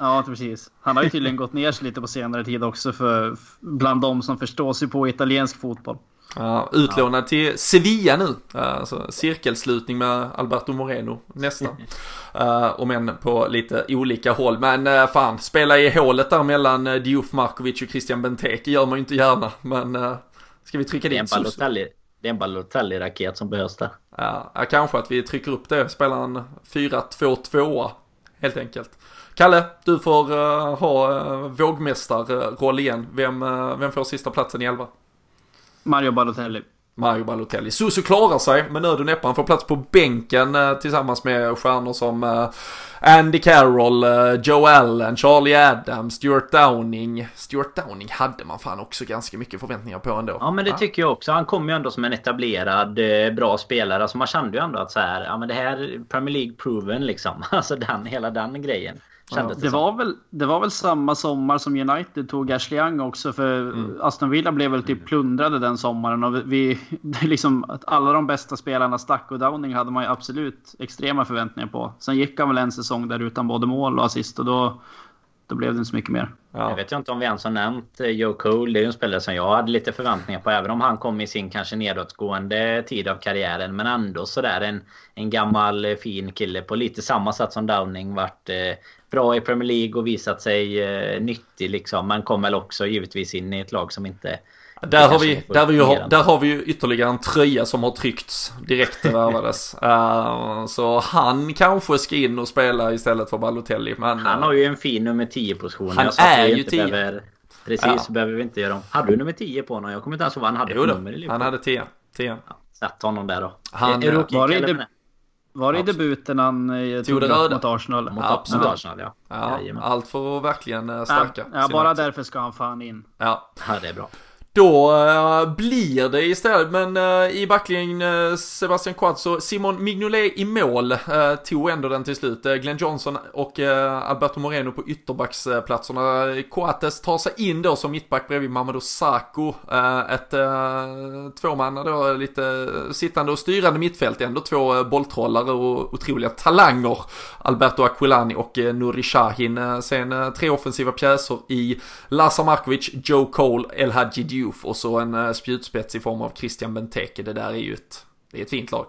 Ja, precis. Han har ju tydligen gått ner sig lite på senare tid också för bland de som förstår sig på italiensk fotboll. Ja, utlånad ja. till Sevilla nu. Alltså cirkelslutning med Alberto Moreno nästan. uh, om än på lite olika håll. Men uh, fan, spela i hålet där mellan uh, Diouf Markovic och Christian Benteke gör man ju inte gärna. Men uh, ska vi trycka dit Balotelli. Det är en Balotelli-raket som behövs där. Ja, kanske att vi trycker upp det. Spelar en 4-2-2 helt enkelt. Kalle, du får uh, ha uh, vågmästarroll igen. Vem, uh, vem får sista platsen i elva? Mario Balotelli. Mario Balotelli. Susu klarar sig med nöd och näppe. Han får plats på bänken eh, tillsammans med stjärnor som eh, Andy Carroll, eh, Joe Allen, Charlie Adams, Stuart Downing. Stuart Downing hade man fan också ganska mycket förväntningar på ändå. Ja men det tycker jag också. Han kom ju ändå som en etablerad bra spelare. Alltså man kände ju ändå att så här, ja men det här är Premier League proven liksom. Alltså den, hela den grejen. Ja, det, var väl, det var väl samma sommar som United tog Ashley Young också. För mm. Aston Villa blev väl typ plundrade den sommaren. Och vi, liksom, att alla de bästa spelarna stack och Downing hade man ju absolut extrema förväntningar på. Sen gick han väl en säsong där utan både mål och assist. Och då, då blev det inte så mycket mer. Ja. Jag vet inte om vi ens har nämnt eh, Joe Cole. Det är ju en spelare som jag hade lite förväntningar på. Även om han kom i sin kanske nedåtgående tid av karriären. Men ändå sådär en, en gammal eh, fin kille på lite samma sätt som Downing. Vart eh, bra i Premier League och visat sig eh, nyttig liksom. Men kom väl också givetvis in i ett lag som inte där har, vi, där, vi ju, där har vi ju ytterligare en tröja som har tryckts direkt värvades. uh, så han kanske ska in och spela istället för Balotelli. Men, han har ju en fin nummer 10 position. Han är ju 10. Behöver, precis, ja. behöver vi inte göra om. Hade du nummer 10 på honom? Jag kommer inte ens ihåg vad han hade jo, för nummer i Han hade 10. 10. Ja, sätt honom där då. Han, är, är var, det i var det i debuten han eh, tog röda mot Arsenal? Mot Absolut. Arsenal ja. ja allt för att verkligen eh, stärka. Ja, bara därför ska han fan in. Ja. ja, det är bra. Då uh, blir det istället, men uh, i backlinjen uh, Sebastian Quazzo, Simon Mignolet i mål, uh, tog ändå den till slut. Glenn Johnson och Alberto Moreno på ytterbacksplatserna. Coates tar sig in då som mittback bredvid Mamadou Sakho. ett tvåmanna då, lite sittande och styrande mittfält, ändå två bolltrollare och otroliga talanger. Alberto Aquilani och Nuri Shahin. sen tre offensiva pjäser i Lazar Markovic, Joe Cole, El Hadji Diouf och så en uh, spjutspets i form av Christian Benteke. Det där är ju ett, det är ett fint lag.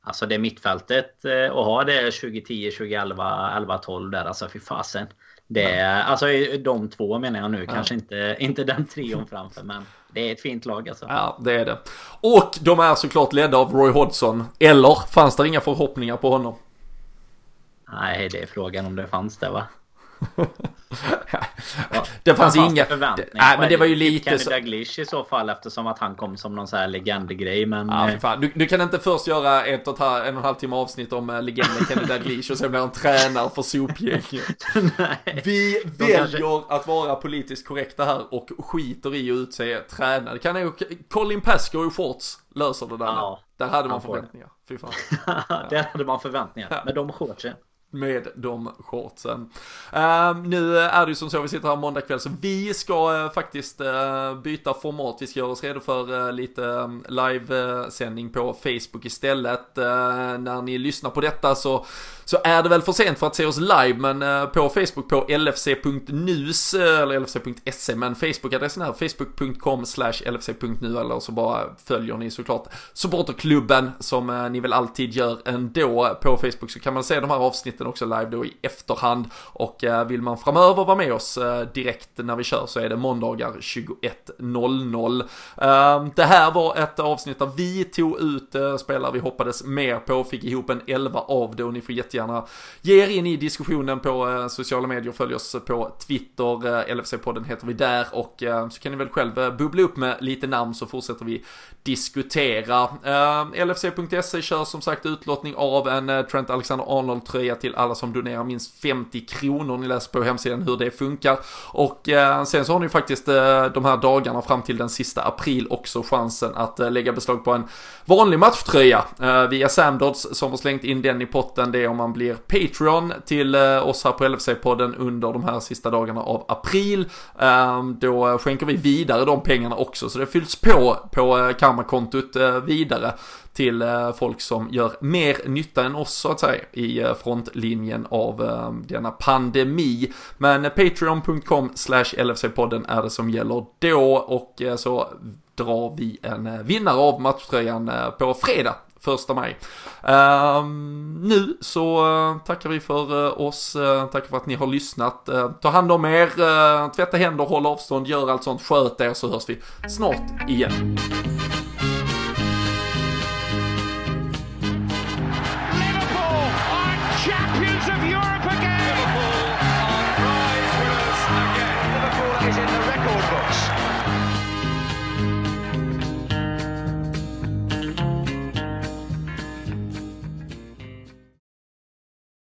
Alltså det mittfältet och ha det 2010, 2011, 11, 12 där alltså fy fasen. Det är, alltså de två menar jag nu, ja. kanske inte, inte den trion framför men det är ett fint lag alltså. Ja, det är det. Och de är såklart ledda av Roy Hodgson. Eller fanns det inga förhoppningar på honom? Nej, det är frågan om det fanns det va? det fanns inga... Nej men det var ju lite Kenny så... Daglish i så fall eftersom att han kom som någon sån här legendgrej men... Ja, eh, fan. Du, du, kan inte först göra ett och, en och en halv timme avsnitt om uh, legenden Kenny Daglish och sen blir han tränare för sopgänget. Vi väljer att vara politiskt korrekta här och skiter i att utse tränare. Det kan ju... Colin Pascoe i shorts löser det där. Ja, där hade man förväntningar. Fy fan. där hade man förväntningar. Med de shortsen med de shortsen. Uh, nu är det ju som så, vi sitter här måndag kväll, så vi ska uh, faktiskt uh, byta format. Vi ska göra oss redo för eh, lite um, livesändning på Facebook istället. Ehm, när ni lyssnar på detta så, så är det väl för sent för att se oss live, men eh, på Facebook på lfc.nus, eller lfc.se, men Facebook-adressen är facebook.com slash lfc.nu, eller så bara följer ni såklart supporterklubben som ni väl alltid gör ändå på Facebook, så kan man se de här avsnitten avsnitten också live då i efterhand. Och eh, vill man framöver vara med oss eh, direkt när vi kör så är det måndagar 21.00. Ehm, det här var ett avsnitt där vi tog ut eh, spelare vi hoppades mer på, fick ihop en 11 av det och ni får jättegärna ge er in i diskussionen på sociala medier, följ oss på Twitter, LFC-podden heter vi där och så kan ni väl själv bubbla upp med lite namn så fortsätter vi diskutera. Ehm, LFC.se kör som sagt utlottning av en Trent Alexander-Arnold tröja till till alla som donerar minst 50 kronor. Ni läser på hemsidan hur det funkar. Och eh, sen så har ni faktiskt eh, de här dagarna fram till den sista april också chansen att eh, lägga beslag på en vanlig matchtröja eh, via Samdods som har slängt in den i potten. Det är om man blir Patreon till eh, oss här på LFC-podden under de här sista dagarna av april. Ehm, då skänker vi vidare de pengarna också så det fylls på på eh, karmakontot vidare till eh, folk som gör mer nytta än oss så att säga i eh, frontlinjen av eh, denna pandemi. Men patreon.com slash LFC-podden är det som gäller då och så drar vi en vinnare av matchtröjan på fredag första maj. Uh, nu så uh, tackar vi för uh, oss, tackar för att ni har lyssnat. ta hand om er, tvätta händer, håll avstånd, gör allt sånt, sköt er så hörs vi snart igen.